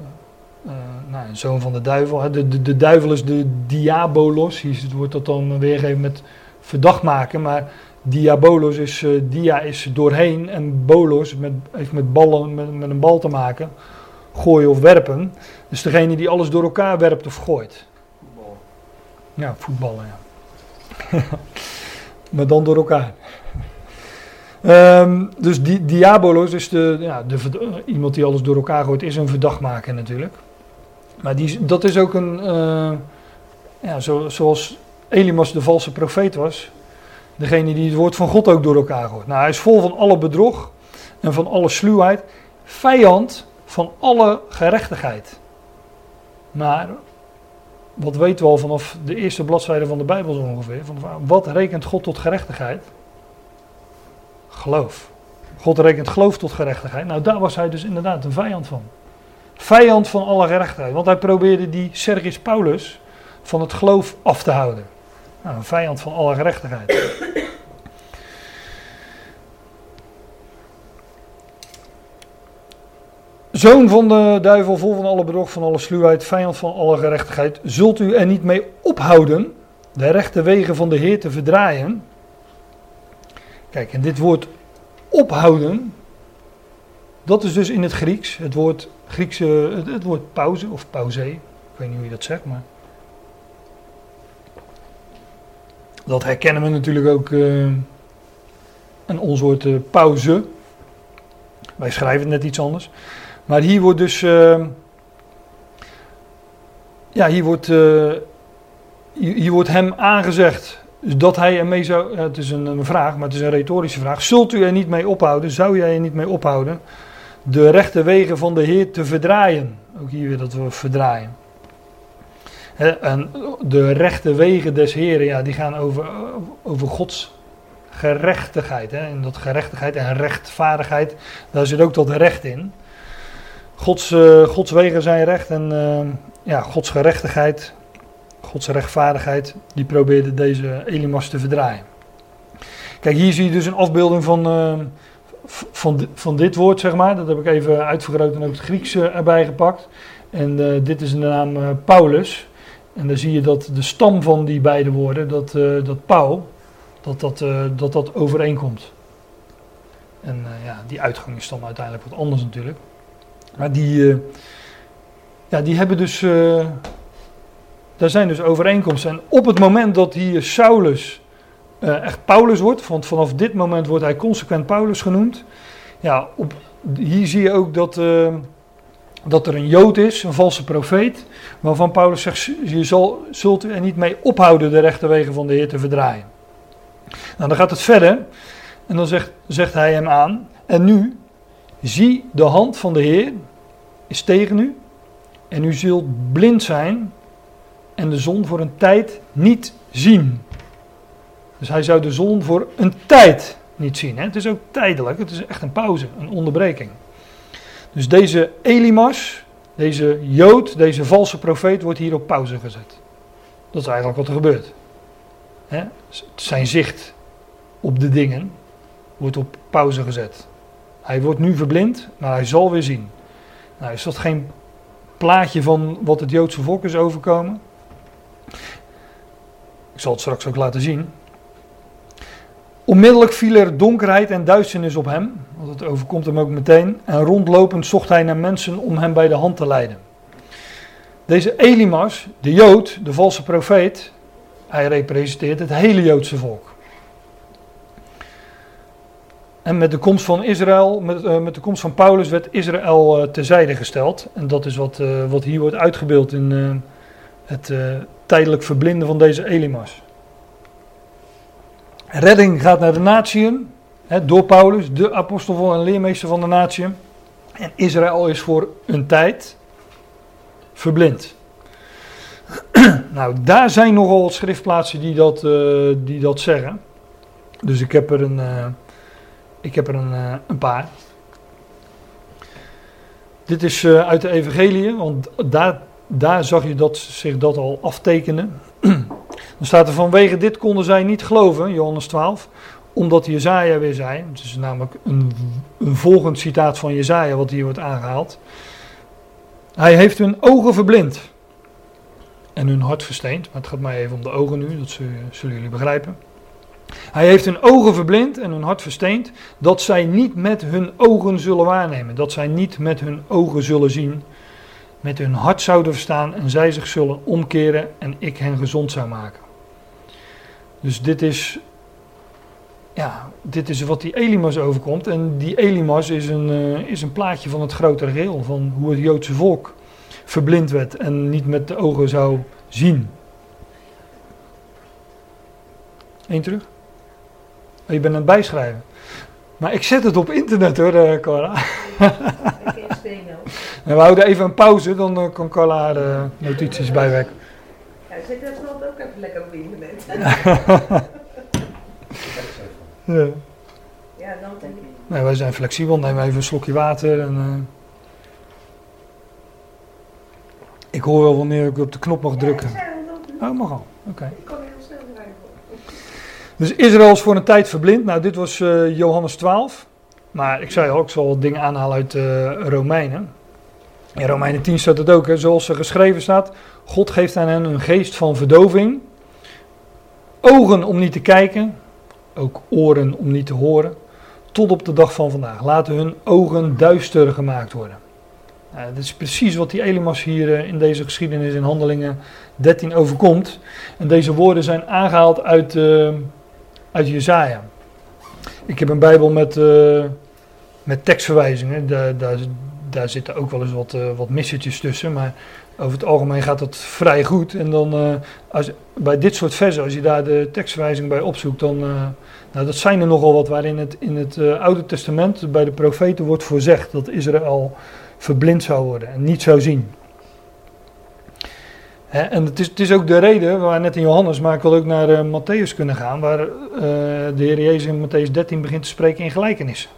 uh, nou, zoon van de duivel. De, de, de duivel is de diabolos. Hier wordt dat dan weergegeven met verdacht maken. Maar diabolos is, uh, dia is doorheen en bolos met, heeft met, ballen, met, met een bal te maken. Gooien of werpen. Dus degene die alles door elkaar werpt of gooit. Voetbal. Ja, voetballen ja. *laughs* maar dan door elkaar. Um, dus die, Diabolos is de, ja, de, iemand die alles door elkaar gooit, is een verdachtmaker natuurlijk. Maar die, dat is ook een, uh, ja, zo, zoals Elimas de valse profeet was, degene die het woord van God ook door elkaar gooit. Nou, hij is vol van alle bedrog en van alle sluwheid, vijand van alle gerechtigheid. Maar wat weten we al vanaf de eerste bladzijde van de Bijbel zo ongeveer? Van wat rekent God tot gerechtigheid? Geloof. God rekent geloof tot gerechtigheid. Nou, daar was hij dus inderdaad een vijand van. Vijand van alle gerechtigheid. Want hij probeerde die Sergis Paulus van het geloof af te houden. Nou, een vijand van alle gerechtigheid. Zoon van de duivel, vol van alle bedrog, van alle sluwheid, vijand van alle gerechtigheid, zult u er niet mee ophouden de rechte wegen van de Heer te verdraaien? Kijk, en dit woord ophouden, dat is dus in het Grieks, het woord, Griekse, het, woord pauze of pauze, ik weet niet hoe je dat zegt, maar dat herkennen we natuurlijk ook uh, in ons woord uh, pauze. Wij schrijven het net iets anders. Maar hier wordt dus. Uh, ja, hier wordt, hier wordt hem aangezegd dat hij ermee zou. het is een, een, vraag, maar het is een retorische vraag. Zult u er niet mee ophouden? Zou jij er niet mee ophouden? De rechte wegen van de Heer te verdraaien. Ook hier weer dat we verdraaien. En de rechte wegen des Heren, ja, die gaan over, over Gods gerechtigheid. Hè? En dat gerechtigheid en rechtvaardigheid, daar zit ook dat recht in. Gods, uh, Gods wegen zijn recht en uh, ja, Gods gerechtigheid, Gods rechtvaardigheid, die probeerde deze Elimas te verdraaien. Kijk, hier zie je dus een afbeelding van, uh, van, van dit woord, zeg maar. Dat heb ik even uitvergroot en ook het Grieks erbij gepakt. En dit is de naam Paulus. En dan zie je dat de stam van die beide woorden, dat, uh, dat Paul, dat dat, uh, dat dat overeenkomt. En uh, ja, die uitgang is dan uiteindelijk wat anders natuurlijk. Maar die, ja, die hebben dus, daar zijn dus overeenkomsten. En op het moment dat hier Saulus echt Paulus wordt, want vanaf dit moment wordt hij consequent Paulus genoemd. Ja, op, hier zie je ook dat dat er een Jood is, een valse profeet, waarvan Paulus zegt, je zal, zult er niet mee ophouden de rechte wegen van de Heer te verdraaien. Nou, dan gaat het verder en dan zegt, zegt hij hem aan, en nu, zie de hand van de Heer is tegen u en u zult blind zijn en de zon voor een tijd niet zien. Dus hij zou de zon voor een tijd niet zien. Hè? Het is ook tijdelijk, het is echt een pauze, een onderbreking. Dus deze Elimas, deze Jood, deze valse profeet wordt hier op pauze gezet. Dat is eigenlijk wat er gebeurt. Zijn zicht op de dingen wordt op pauze gezet. Hij wordt nu verblind, maar hij zal weer zien. Nou, is dat geen plaatje van wat het Joodse volk is overkomen? Ik zal het straks ook laten zien. Onmiddellijk viel er donkerheid en duisternis op hem, want het overkomt hem ook meteen. En rondlopend zocht hij naar mensen om hem bij de hand te leiden. Deze Elimas, de Jood, de valse profeet, hij representeert het hele Joodse volk. En met de komst van Israël, met, uh, met de komst van Paulus, werd Israël uh, terzijde gesteld. En dat is wat, uh, wat hier wordt uitgebeeld in het tijdelijk verblinden van deze Elimas. Redding gaat naar de natieën, door Paulus, de apostel en leermeester van de natieën. En Israël is voor een tijd verblind. *clears throat* nou, daar zijn nogal schriftplaatsen die dat, uh, die dat zeggen. Dus ik heb er een, uh, ik heb er een, uh, een paar. Dit is uit de Evangelie, want daar, daar zag je dat zich dat al aftekenen. *clears throat* Dan staat er vanwege dit konden zij niet geloven, Johannes 12, omdat Jezaja weer zei, het is namelijk een, een volgend citaat van Jezaja wat hier wordt aangehaald. Hij heeft hun ogen verblind en hun hart versteend, maar het gaat mij even om de ogen nu, dat zullen jullie begrijpen. Hij heeft hun ogen verblind en hun hart versteend, dat zij niet met hun ogen zullen waarnemen, dat zij niet met hun ogen zullen zien, met hun hart zouden verstaan en zij zich zullen omkeren en ik hen gezond zou maken. Dus dit is, ja, dit is wat die Elimas overkomt. En die Elimas is een, uh, is een plaatje van het grotere geheel, van hoe het Joodse volk verblind werd en niet met de ogen zou zien. Eén terug? Oh, je bent aan het bijschrijven. Maar ik zet het op internet hoor, uh, Cora. *laughs* En we houden even een pauze, dan uh, kan Carla haar uh, notities bijwerken. Ja, zet dat slot ook even lekker op internet. *laughs* ja. Ja, dan denk ik. Nee, wij zijn flexibel, nemen even een slokje water en... Uh, ik hoor wel wanneer ik op de knop mag drukken. Ja, oh, mag al. Oké. Okay. Ik kan heel snel rijden. Dus Israël is voor een tijd verblind. Nou, dit was uh, Johannes 12. Maar ik zei al, ik zal wat dingen aanhalen uit uh, Romeinen. In Romeinen 10 staat het ook, zoals er geschreven staat. God geeft aan hen een geest van verdoving. Ogen om niet te kijken. Ook oren om niet te horen. Tot op de dag van vandaag. Laten hun ogen duister gemaakt worden. Nou, dat is precies wat die Elimas hier eh, in deze geschiedenis in Handelingen 13 overkomt. En deze woorden zijn aangehaald uit, uh, uit Jezaja. Ik heb een bijbel met, uh, met tekstverwijzingen. Daar, daar, daar zitten ook wel eens wat, uh, wat missetjes tussen. Maar over het algemeen gaat dat vrij goed. En dan als, bij dit soort versen, als je daar de tekstverwijzing bij opzoekt, dan... nou, dat zijn er nogal wat waarin het in het Oude Testament bij de profeten wordt voorzegd dat Israël verblind zou worden en niet zou zien. En het is, het is ook de reden, waar net in Johannes, maar ik wil ook naar Matthäus kunnen gaan, waar de Heer Jezus in Matthäus 13 begint te spreken in gelijkenissen.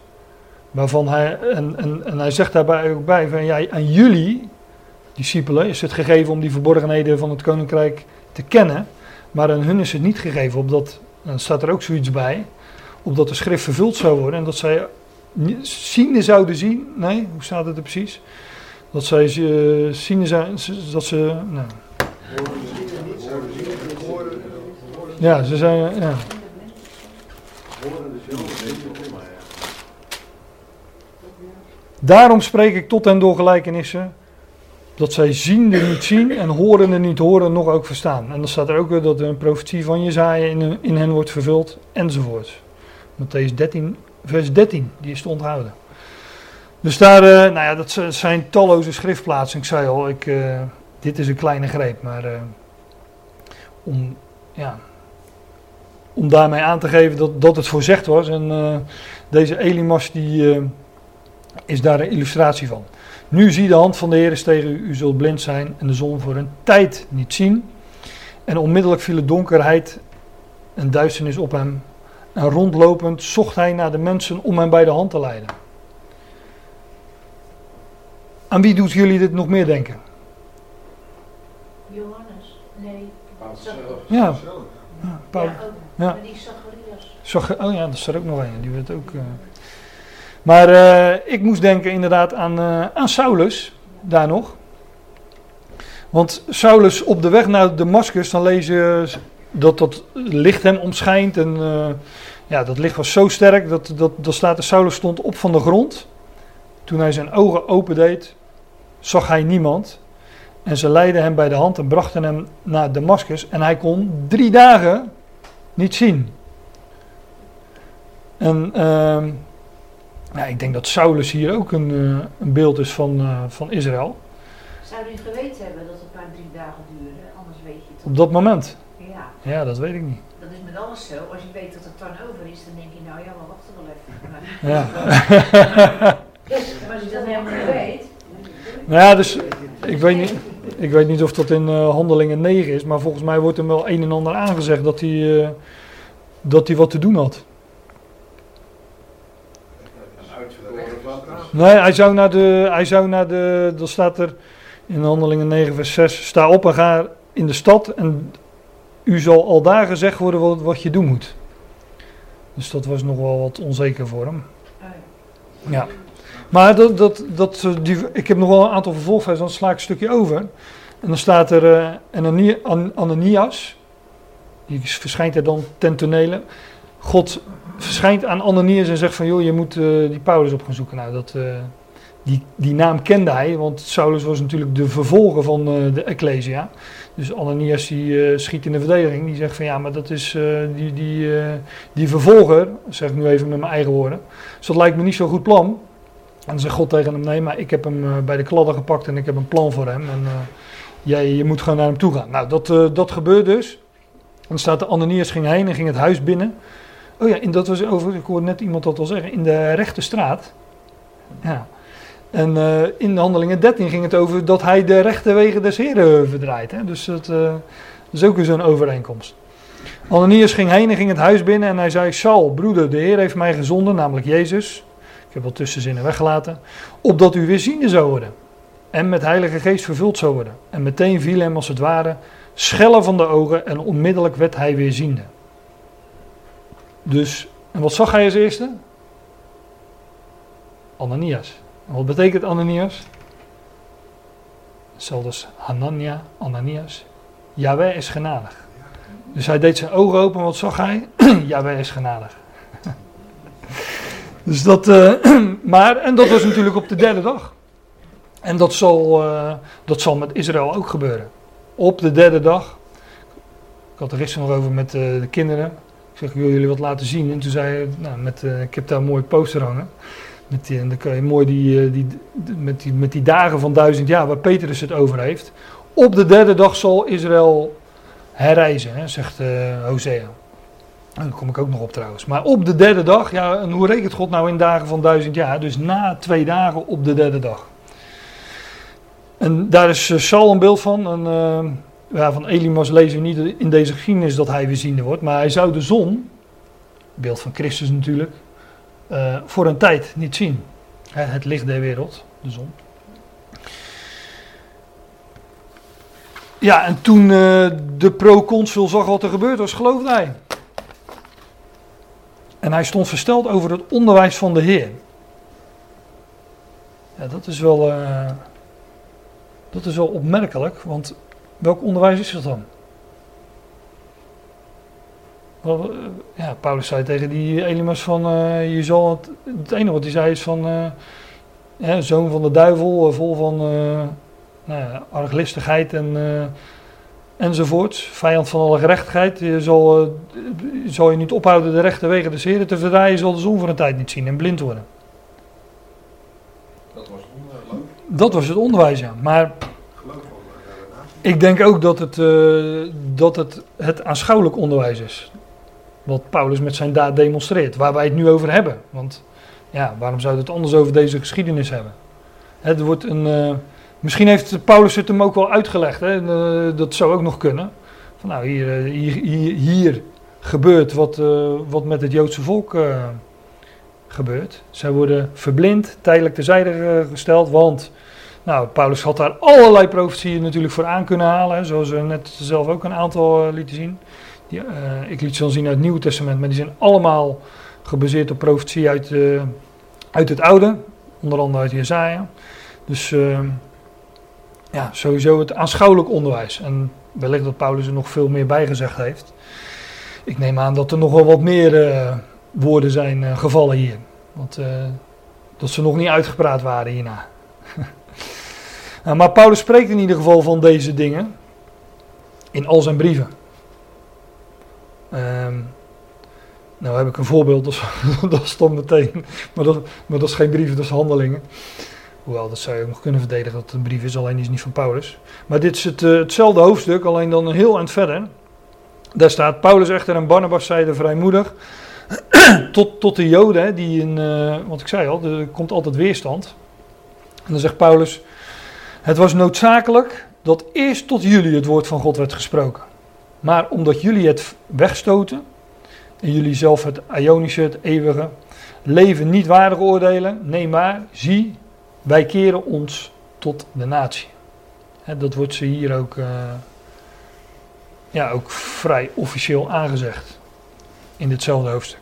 Waarvan hij, en, en, hij zegt daarbij ook bij, van ja, aan jullie, discipelen, is het gegeven om die verborgenheden van het koninkrijk te kennen, maar aan hun is het niet gegeven, opdat, dan staat er ook zoiets bij, opdat de schrift vervuld zou worden en dat zij ziende zouden zien. Nee, hoe staat het er precies? Dat zij uh, ziende zijn, dat ze. Nou. Ja, ze zijn. Ja. Daarom spreek ik tot hen door gelijkenissen. Dat zij ziende niet zien en horende niet horen, nog ook verstaan. En dan staat er ook weer dat een profetie van Jezaja in, in hen wordt vervuld, enzovoort. Matthäus 13, vers 13, die is te onthouden. Dus daar, uh, nou ja, dat zijn talloze schriftplaatsen. Ik zei al, ik, uh, dit is een kleine greep, maar uh, om, ja, om daarmee aan te geven dat, dat het voorzegd was. En deze Elimas die, is daar een illustratie van. Nu zie de hand van de Heer is tegen u, u zult blind zijn en de zon voor een tijd niet zien. En onmiddellijk viel de donkerheid en duisternis op hem en rondlopend zocht hij naar de mensen om hem bij de hand te leiden. Aan wie doet jullie dit nog meer denken? Johannes, nee. Ja, ja, Paul, ja, ja. die Zacharias. Oh ja, dat is er ook nog een. Die werd ook. Uh... Maar uh, ik moest denken inderdaad aan, uh, aan Saulus, daar nog. Want Saulus op de weg naar Damascus, dan lees je dat dat licht hem omschijnt. En uh, ja, dat licht was zo sterk dat, dat, dat staat de Saulus stond op van de grond. Toen hij zijn ogen opendeed, zag hij niemand. En ze leidden hem bij de hand en brachten hem naar Damascus. En hij kon drie dagen niet zien. En ja, ik denk dat Saulus hier ook een, uh, een beeld is van, uh, van Israël. Zou hij geweten hebben dat het maar drie dagen duurde? Anders weet je het. Op dat moment? Ja. Ja, dat weet ik niet. Dat is met alles zo. Als je weet dat het dan over is, dan denk je, nou ja, maar wacht er wel even. *laughs* Ja. maar als je dat helemaal niet weet. Nou ja, dus ik weet niet, ik weet niet of dat in uh, Handelingen 9 is, maar volgens mij wordt hem wel een en ander aangezegd dat hij, dat hij wat te doen had. Nee, hij zou naar de, hij zou naar de, dat staat er in Handelingen 9 vers 6, sta op en ga in de stad en u zal al daar gezegd worden wat, wat je doen moet. Dus dat was nog wel wat onzeker voor hem. Ja. Maar dat, dat, dat, die, ik heb nog wel een aantal vervolgversen, dan sla ik een stukje over. En dan staat er uh, Ananias, die verschijnt er dan ten tonele. God verschijnt aan Ananias en zegt van, joh, je moet uh, die Paulus op gaan zoeken. Nou, dat, uh, die, die naam kende hij, want Saulus was natuurlijk de vervolger van de Ecclesia. Dus Ananias die schiet in de verdediging. Die zegt van ja, maar dat is die, die, die vervolger, zeg ik nu even met mijn eigen woorden. Dus dat lijkt me niet zo'n goed plan. En dan zegt God tegen hem, nee, maar ik heb hem bij de kladden gepakt en ik heb een plan voor hem. En jij, je moet gewoon naar hem toe gaan. Nou, dat, dat gebeurt dus. En dan staat de Ananias ging heen en ging het huis binnen. Oh ja, en dat was over, ik hoorde net iemand dat al zeggen, in de rechte straat. Ja. En uh, in de handelingen 13 ging het over dat hij de rechte wegen des Heren verdraait. Hè? Dus dat, uh, dat is ook weer zo'n overeenkomst. Ananias ging heen en ging het huis binnen en hij zei, Saul, broeder, de Heer heeft mij gezonden, namelijk Jezus. Ik heb wat tussenzinnen weggelaten. Opdat u weer ziende zou worden. En met heilige geest vervuld zou worden. En meteen viel hem als het ware schellen van de ogen en onmiddellijk werd hij weer ziende. Dus, en wat zag hij als eerste? Ananias. Wat betekent Ananias? hetzelfde als Hanania, Ananias. Yahweh is genadig. Dus hij deed zijn ogen open, wat zag hij? *clears throat* Yahweh is genadig. *laughs* dus dat, eh, *clears throat* maar, en dat was natuurlijk op de derde dag. En dat zal, uh, dat zal met Israël ook gebeuren. Op de derde dag. Ik had er gisteren nog over met uh, de kinderen. Zeg, ik wil jullie wat laten zien. En toen zei hij, nou, met, ik heb daar een mooi poster hangen. Met en dan kan je mooi die, die, met, die, met die dagen van duizend jaar waar Petrus het over heeft. Op de derde dag zal Israël herreizen, hè, zegt uh, Hosea. Daar kom ik ook nog op trouwens. Maar op de derde dag, ja, en hoe rekent God nou in dagen van duizend jaar? Dus na twee dagen op de derde dag. En daar is Saul een beeld van. En, uh, ja, van Elimas lezen we niet in deze geschiedenis dat hij weerziende wordt. Maar hij zou de zon, beeld van Christus natuurlijk, uh, voor een tijd niet zien. Het licht der wereld, de zon. Ja, en toen uh, de proconsul zag wat er gebeurd was, geloofde hij. En hij stond versteld over het onderwijs van de Heer. Ja, dat is wel, uh, dat is wel opmerkelijk, want welk onderwijs is dat dan? Uh, ja, Paulus zei tegen die Elimas van, je zal het, het enige wat hij zei is van, ja, zoon van de duivel, vol van nou ja, arglistigheid en, enzovoorts. Vijand van alle gerechtigheid. Je zal, zal je niet ophouden de rechte wegen des Heren te verdraaien. Je zal de zon voor een tijd niet zien en blind worden. Dat was het onderwijs. Dat was het onderwijs, ja. Maar ik denk ook dat het, uh, dat het het aanschouwelijk onderwijs is. Wat Paulus met zijn daad demonstreert. Waar wij het nu over hebben. Want ja, waarom zou het anders over deze geschiedenis hebben? Het wordt een Misschien heeft Paulus het hem ook wel uitgelegd. Hè? Eh, dat zou ook nog kunnen. Van nou, hier, eh, hier, hier, hier gebeurt wat, wat met het Joodse volk gebeurt. Zij worden verblind, tijdelijk terzijde gesteld. Want nou, Paulus had daar allerlei profetieën natuurlijk voor aan kunnen halen. Zoals we net zelf ook een aantal lieten zien. Die, ik liet ze al zien uit het Nieuwe Testament. Maar die zijn allemaal gebaseerd op profetieën uit, uit het Oude. Onder andere uit Jezaja. Dus ja, sowieso het aanschouwelijk onderwijs. En wellicht dat Paulus er nog veel meer bij gezegd heeft. Ik neem aan dat er nog wel wat meer woorden zijn gevallen hier. Want dat ze nog niet uitgepraat waren hierna. *laughs* nou, maar Paulus spreekt in ieder geval van deze dingen. In al zijn brieven. Um, nou heb ik een voorbeeld, *laughs* dat, stond meteen. Maar dat, maar dat is geen brieven, dat is handelingen. Hoewel, dat zou je ook nog kunnen verdedigen dat het een brief is, alleen die is niet van Paulus. Maar dit is het, uh, hetzelfde hoofdstuk, alleen dan een heel eind verder. Daar staat, Paulus echter en Barnabas zeiden vrijmoedig, *clears throat* tot, tot de joden, die in, uh, want ik zei al, er komt altijd weerstand. En dan zegt Paulus, het was noodzakelijk dat eerst tot jullie het woord van God werd gesproken. Maar omdat jullie het wegstoten, en jullie zelf het Ionische, het eeuwige, leven niet waardig oordelen, nee maar, zie, wij keren ons tot de natie. dat wordt ze hier ook, uh, ja, ook vrij officieel aangezegd. In ditzelfde hoofdstuk.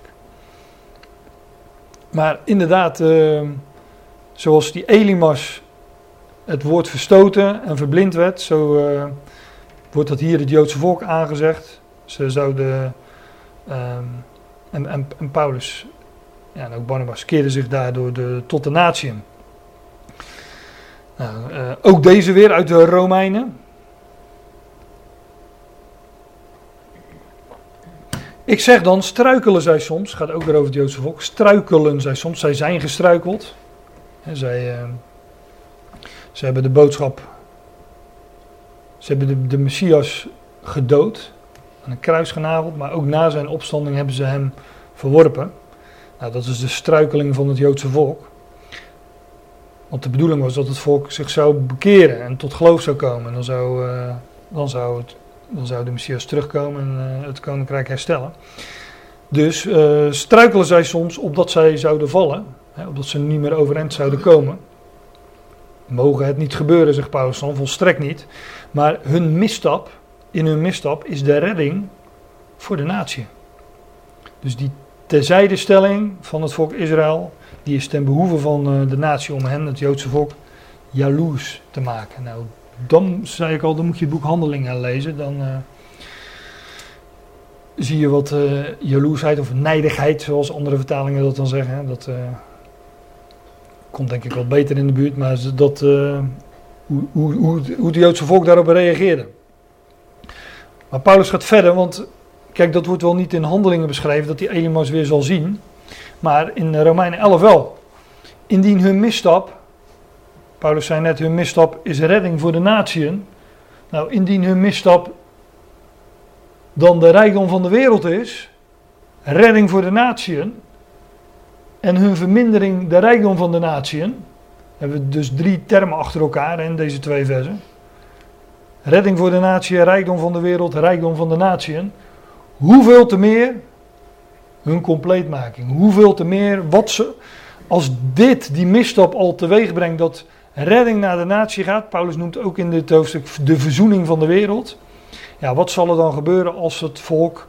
Maar inderdaad, uh, zoals die Elimas het woord verstoten en verblind werd, zo uh, wordt dat hier het Joodse volk aangezegd. Ze zouden, um, en, en, Paulus ja, en ook Barnabas keerden zich daardoor de, tot de natie. Nou, uh, ook deze weer uit de Romeinen. Ik zeg dan, struikelen zij soms, gaat ook weer over het Joodse volk, struikelen zij soms, zij zijn gestruikeld. En zij, uh, ze hebben de boodschap, ze hebben de, de Messias gedood, aan een kruis genageld, maar ook na zijn opstanding hebben ze hem verworpen. Nou, dat is de struikeling van het Joodse volk. Want de bedoeling was dat het volk zich zou bekeren en tot geloof zou komen. En dan zou, uh, dan zou, het, dan zou de Messias terugkomen en uh, het koninkrijk herstellen. Dus uh, struikelen zij soms opdat zij zouden vallen, hè, opdat ze niet meer overeind zouden komen. Mogen het niet gebeuren, zegt Paulus dan, volstrekt niet. Maar hun misstap, in hun misstap, is de redding voor de natie. Dus die terzijdestelling van het volk Israël die is ten behoeve van uh, de natie om hen, het Joodse volk, jaloers te maken. Nou, dan zei ik al, dan moet je het boek Handelingen lezen. Dan uh, zie je wat uh, jaloersheid of nijdigheid, zoals andere vertalingen dat dan zeggen. Dat komt denk ik wat beter in de buurt, maar dat, hoe, hoe, hoe, hoe het Joodse volk daarop reageerde. Maar Paulus gaat verder, want kijk, dat wordt wel niet in handelingen beschreven, dat hij Elimas weer zal zien. Maar in Romeinen 11 wel. Indien hun misstap, Paulus zei net, hun misstap is redding voor de natieën. Nou, indien hun misstap dan de rijkdom van de wereld is, redding voor de natieën, en hun vermindering de rijkdom van de natieën, hebben we dus drie termen achter elkaar in deze twee versen. Redding voor de natie, rijkdom van de wereld, rijkdom van de natieën. Hoeveel te meer hun compleetmaking. Hoeveel te meer wat ze, als dit die misstap al teweeg brengt dat redding naar de natie gaat. Paulus noemt ook in dit hoofdstuk de verzoening van de wereld. Ja, wat zal er dan gebeuren als het volk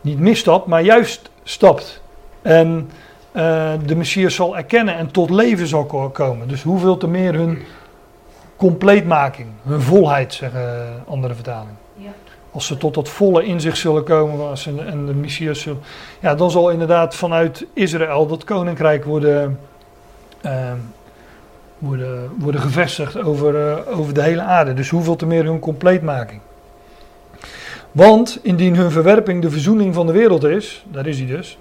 niet misstapt, maar juist stapt? En uh, de Messias zal erkennen en tot leven zal komen. Dus hoeveel te meer hun compleetmaking, hun volheid, zeggen andere vertalingen. Ja. Als ze tot dat volle inzicht zullen komen als ze, en de Messias zullen. Ja, dan zal inderdaad vanuit Israël dat koninkrijk worden, uh, worden, worden gevestigd over, uh, over de hele aarde. Dus hoeveel te meer hun compleetmaking. Want indien hun verwerping de verzoening van de wereld is, daar is hij dus.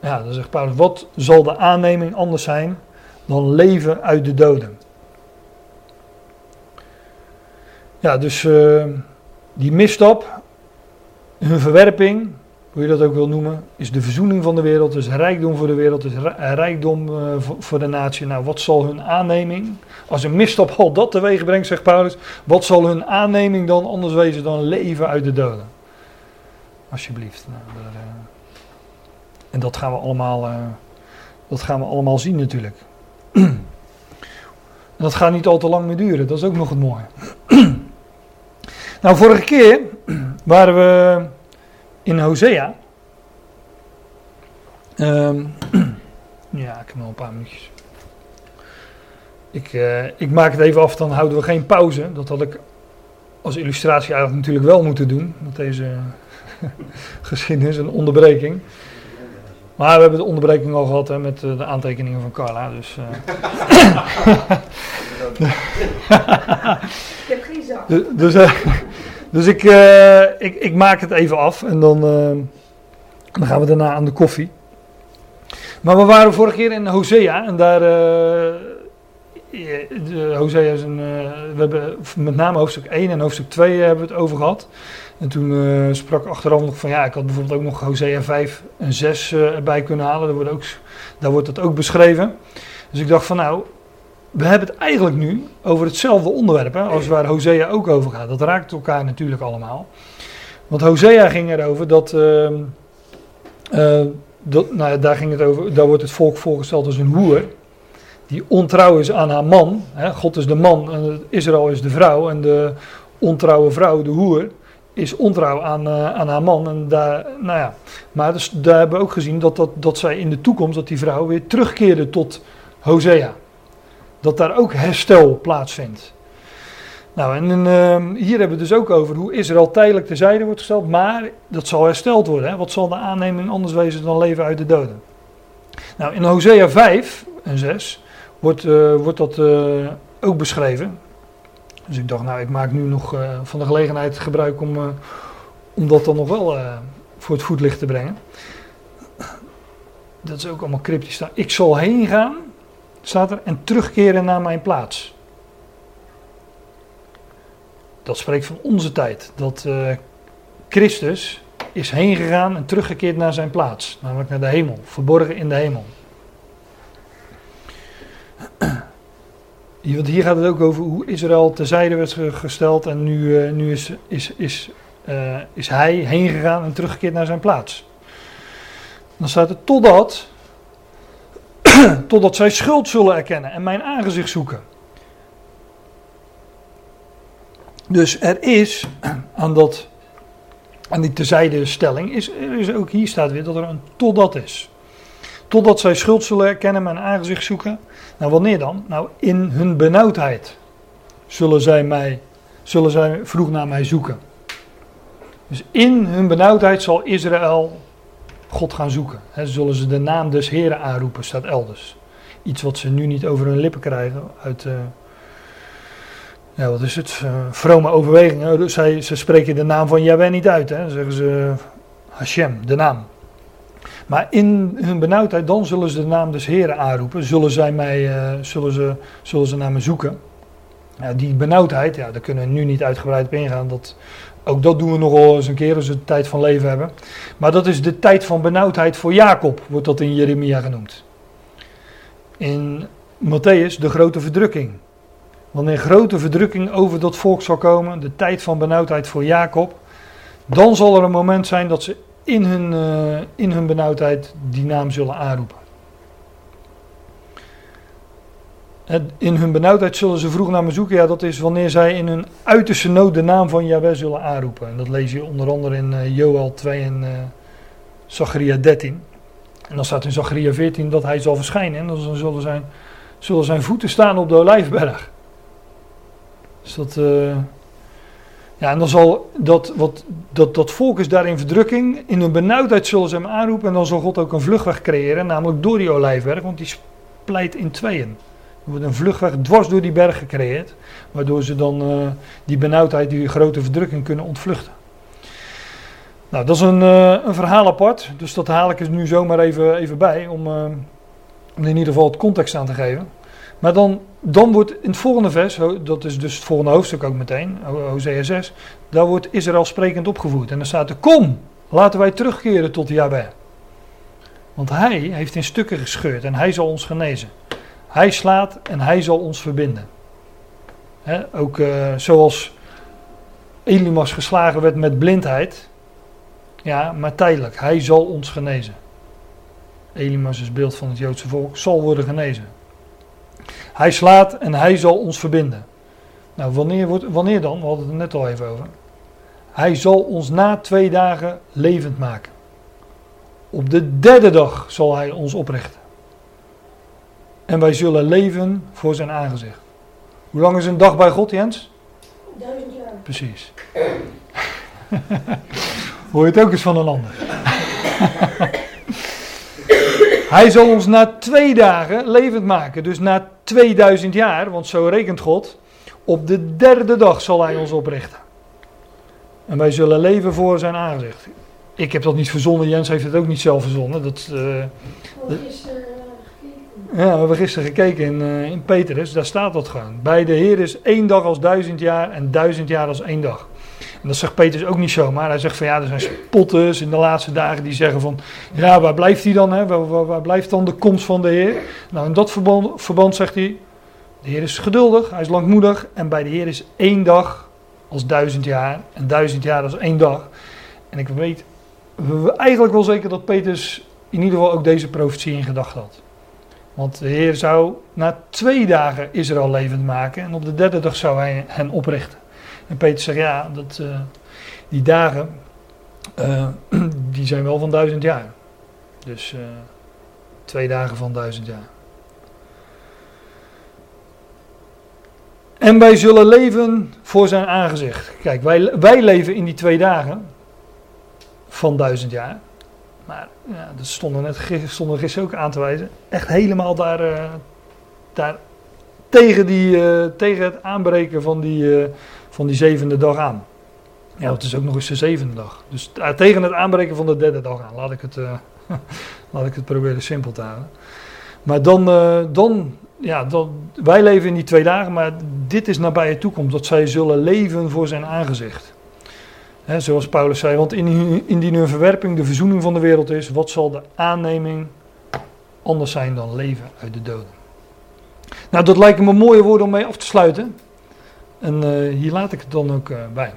Ja, dan zegt Paulus, wat zal de aanneming anders zijn dan leven uit de doden? Ja, dus uh, die misstap, hun verwerping, hoe je dat ook wil noemen, is de verzoening van de wereld, is rijkdom voor de wereld, is rijkdom uh, voor, de natie. Nou, wat zal hun aanneming, als een misstap al dat teweeg brengt, zegt Paulus, wat zal hun aanneming dan anders wezen dan leven uit de doden? Alsjeblieft. Nou, en dat gaan we allemaal, dat gaan we allemaal zien natuurlijk. *clears throat* dat gaat niet al te lang meer duren, dat is ook nog het mooie. *clears throat* Nou, vorige keer *clears throat* waren we in Hosea. Um, ja, ik heb nog een paar minuutjes. Ik, uh, ik maak het even af, dan houden we geen pauze. Dat had ik als illustratie eigenlijk natuurlijk wel moeten doen. Met deze *laughs* geschiedenis, een onderbreking. Maar we hebben de onderbreking al gehad hè, met uh, de aantekeningen van Carla. Dus, uh, ik heb geen zak. Dus, dus ik, uh, ik, ik, maak het even af en dan, dan gaan we daarna aan de koffie. Maar we waren vorige keer in Hosea en daar. Hosea is een. we hebben met name hoofdstuk 1 en hoofdstuk 2 hebben we het over gehad. En toen sprak achteraf nog van ja, ik had bijvoorbeeld ook nog Hosea 5 en 6 erbij kunnen halen. Daar wordt, ook, daar wordt dat ook beschreven. Dus ik dacht van nou, we hebben het eigenlijk nu over hetzelfde onderwerp hè, als waar Hosea ook over gaat. Dat raakt elkaar natuurlijk allemaal. Want Hosea ging erover dat, uh, uh, dat nou, daar, ging het over, daar wordt het volk voorgesteld als een hoer. Die ontrouw is aan haar man. Hè. God is de man en Israël is de vrouw. En de ontrouwe vrouw, de hoer, is ontrouw aan, uh, aan haar man. En daar, nou ja. Maar dus, daar hebben we ook gezien dat, dat, dat zij in de toekomst, dat die vrouw weer terugkeerde tot Hosea dat daar ook herstel plaatsvindt. Nou, en uh, hier hebben we dus ook over hoe Israël tijdelijk terzijde wordt gesteld, maar dat zal hersteld worden. Hè? Wat zal de aanneming anders wezen dan leven uit de doden? Nou, in Hosea 5 en 6 wordt, uh, wordt dat uh, ook beschreven. Dus ik dacht, nou, ik maak nu nog uh, van de gelegenheid gebruik om, om dat dan nog wel voor het voetlicht te brengen. Dat is ook allemaal cryptisch. Ik zal heen gaan staat er, en terugkeren naar mijn plaats. Dat spreekt van onze tijd. Dat Christus is heen gegaan en teruggekeerd naar zijn plaats, namelijk naar de hemel, verborgen in de hemel. Want hier gaat het ook over hoe Israël terzijde werd gesteld en nu, uh, nu is, is, is, uh, is hij heen gegaan en teruggekeerd naar zijn plaats. Dan staat er totdat *clears throat* totdat zij schuld zullen erkennen en mijn aangezicht zoeken. Dus er is *clears throat* aan, dat, aan die terzijde stelling, is, is ook hier staat weer dat er een totdat is. Totdat zij schuld zullen erkennen, mijn aangezicht zoeken. Nou, wanneer dan? Nou, in hun benauwdheid zullen zij mij zullen zij vroeg naar mij zoeken. Dus in hun benauwdheid zal Israël God gaan zoeken. Zullen ze de naam des Heren aanroepen, staat elders. Iets wat ze nu niet over hun lippen krijgen uit, ja, wat is het, uh, vrome overwegingen. Zij, ze spreken de naam van Yahweh niet uit, hè. Zeggen ze Hashem, de naam. Maar in hun benauwdheid, dan zullen ze de naam des Heren aanroepen. Zullen, zij mij, uh, zullen, ze, zullen ze naar me zoeken. Ja, die benauwdheid, ja, daar kunnen we nu niet uitgebreid op ingaan. Dat, ook dat doen we nogal eens een keer als we de tijd van leven hebben. Maar dat is de tijd van benauwdheid voor Jacob, wordt dat in Jeremia genoemd. In Matthäus de grote verdrukking. Wanneer grote verdrukking over dat volk zal komen, de tijd van benauwdheid voor Jacob, dan zal er een moment zijn dat ze in hun, uh, in hun benauwdheid die naam zullen aanroepen. In hun benauwdheid zullen ze vroeg naar me zoeken. Ja, dat is wanneer zij in hun uiterste nood de naam van Yahweh zullen aanroepen. En dat lees je onder andere in uh, Joel 2 en uh, Zacharia 13. En dan staat in Zacharia 14 dat hij zal verschijnen. En dan zullen zijn, zullen zijn voeten staan op de olijfberg. Dus dat... ja, en dan zal dat, wat, dat, dat volk is daar in verdrukking. In hun benauwdheid zullen ze hem aanroepen. En dan zal God ook een vluchtweg creëren. Namelijk door die olijfberg. Want die splijt in tweeën. Er wordt een vluchtweg dwars door die berg gecreëerd. Waardoor ze dan uh, die benauwdheid, die grote verdrukking kunnen ontvluchten. Nou, dat is een, uh, een verhaal apart. Dus dat haal ik er nu zomaar even, even bij. Om, uh, om in ieder geval het context aan te geven. Maar dan, dan wordt in het volgende vers, dat is dus het volgende hoofdstuk ook meteen, Hosea 6, daar wordt Israël sprekend opgevoerd. En dan staat er, kom, laten wij terugkeren tot Yahweh. Want hij heeft in stukken gescheurd en hij zal ons genezen. Hij slaat en hij zal ons verbinden. ook uh, zoals Elimas geslagen werd met blindheid. Ja, maar tijdelijk. Hij zal ons genezen. Elimas is beeld van het Joodse volk. Zal worden genezen. Hij slaat en hij zal ons verbinden. Nou, wanneer, wordt, wanneer dan? We hadden het er net al even over. Hij zal ons na twee dagen levend maken. Op de derde dag zal hij ons oprichten. En wij zullen leven voor zijn aangezicht. Hoe lang is een dag bij God, Jens? Duizend jaar. Precies. *laughs* Hoor je het ook eens van een ander? *laughs* Hij zal ons na twee dagen levend maken. Dus na 2000 jaar, want zo rekent God. Op de derde dag zal hij ons oprichten. En wij zullen leven voor zijn aangezicht. Ik heb dat niet verzonnen, Jens heeft het ook niet zelf verzonnen. Dat, uh, dat, ja, we hebben gisteren gekeken in, uh, in Petrus, daar staat dat gewoon. Bij de Heer is één dag als duizend jaar en duizend jaar als één dag. En dat zegt Petrus ook niet zomaar. Hij zegt van ja, er zijn spotters in de laatste dagen die zeggen van ja, waar blijft hij dan? Hè? Waar, blijft dan de komst van de Heer? Nou, in dat verband, zegt hij, de Heer is geduldig, hij is langmoedig en bij de Heer is één dag als duizend jaar en duizend jaar als één dag. En ik weet eigenlijk wel zeker dat Petrus in ieder geval ook deze profetie in gedachten had. Want de Heer zou na twee dagen Israël levend maken en op de derde dag zou hij hen oprichten. En Peter zegt ja, dat, uh, die dagen, uh, *clears throat* die zijn wel van duizend jaar. Dus uh, twee dagen van duizend jaar. En wij zullen leven voor zijn aangezicht. Kijk, wij, wij leven in die twee dagen van duizend jaar. Maar ja, dat stonden net stonden gisteren ook aan te wijzen. Echt helemaal daar, daar tegen, die, tegen het aanbreken van die, van die zevende dag aan. Ja, het is ook nog eens de zevende dag. Dus tegen het aanbreken van de derde dag aan. Laat ik het, *laughs* laat ik het proberen simpel te houden. Maar dan, dan, ja, dan, wij leven in die twee dagen, maar dit is nabije toekomst. Dat zij zullen leven voor zijn aangezicht. He, zoals Paulus zei, want indien hun verwerping de verzoening van de wereld is, wat zal de aanneming anders zijn dan leven uit de doden? Nou, dat lijken me mooie woorden om mee af te sluiten. En uh, hier laat ik het dan ook uh, bij.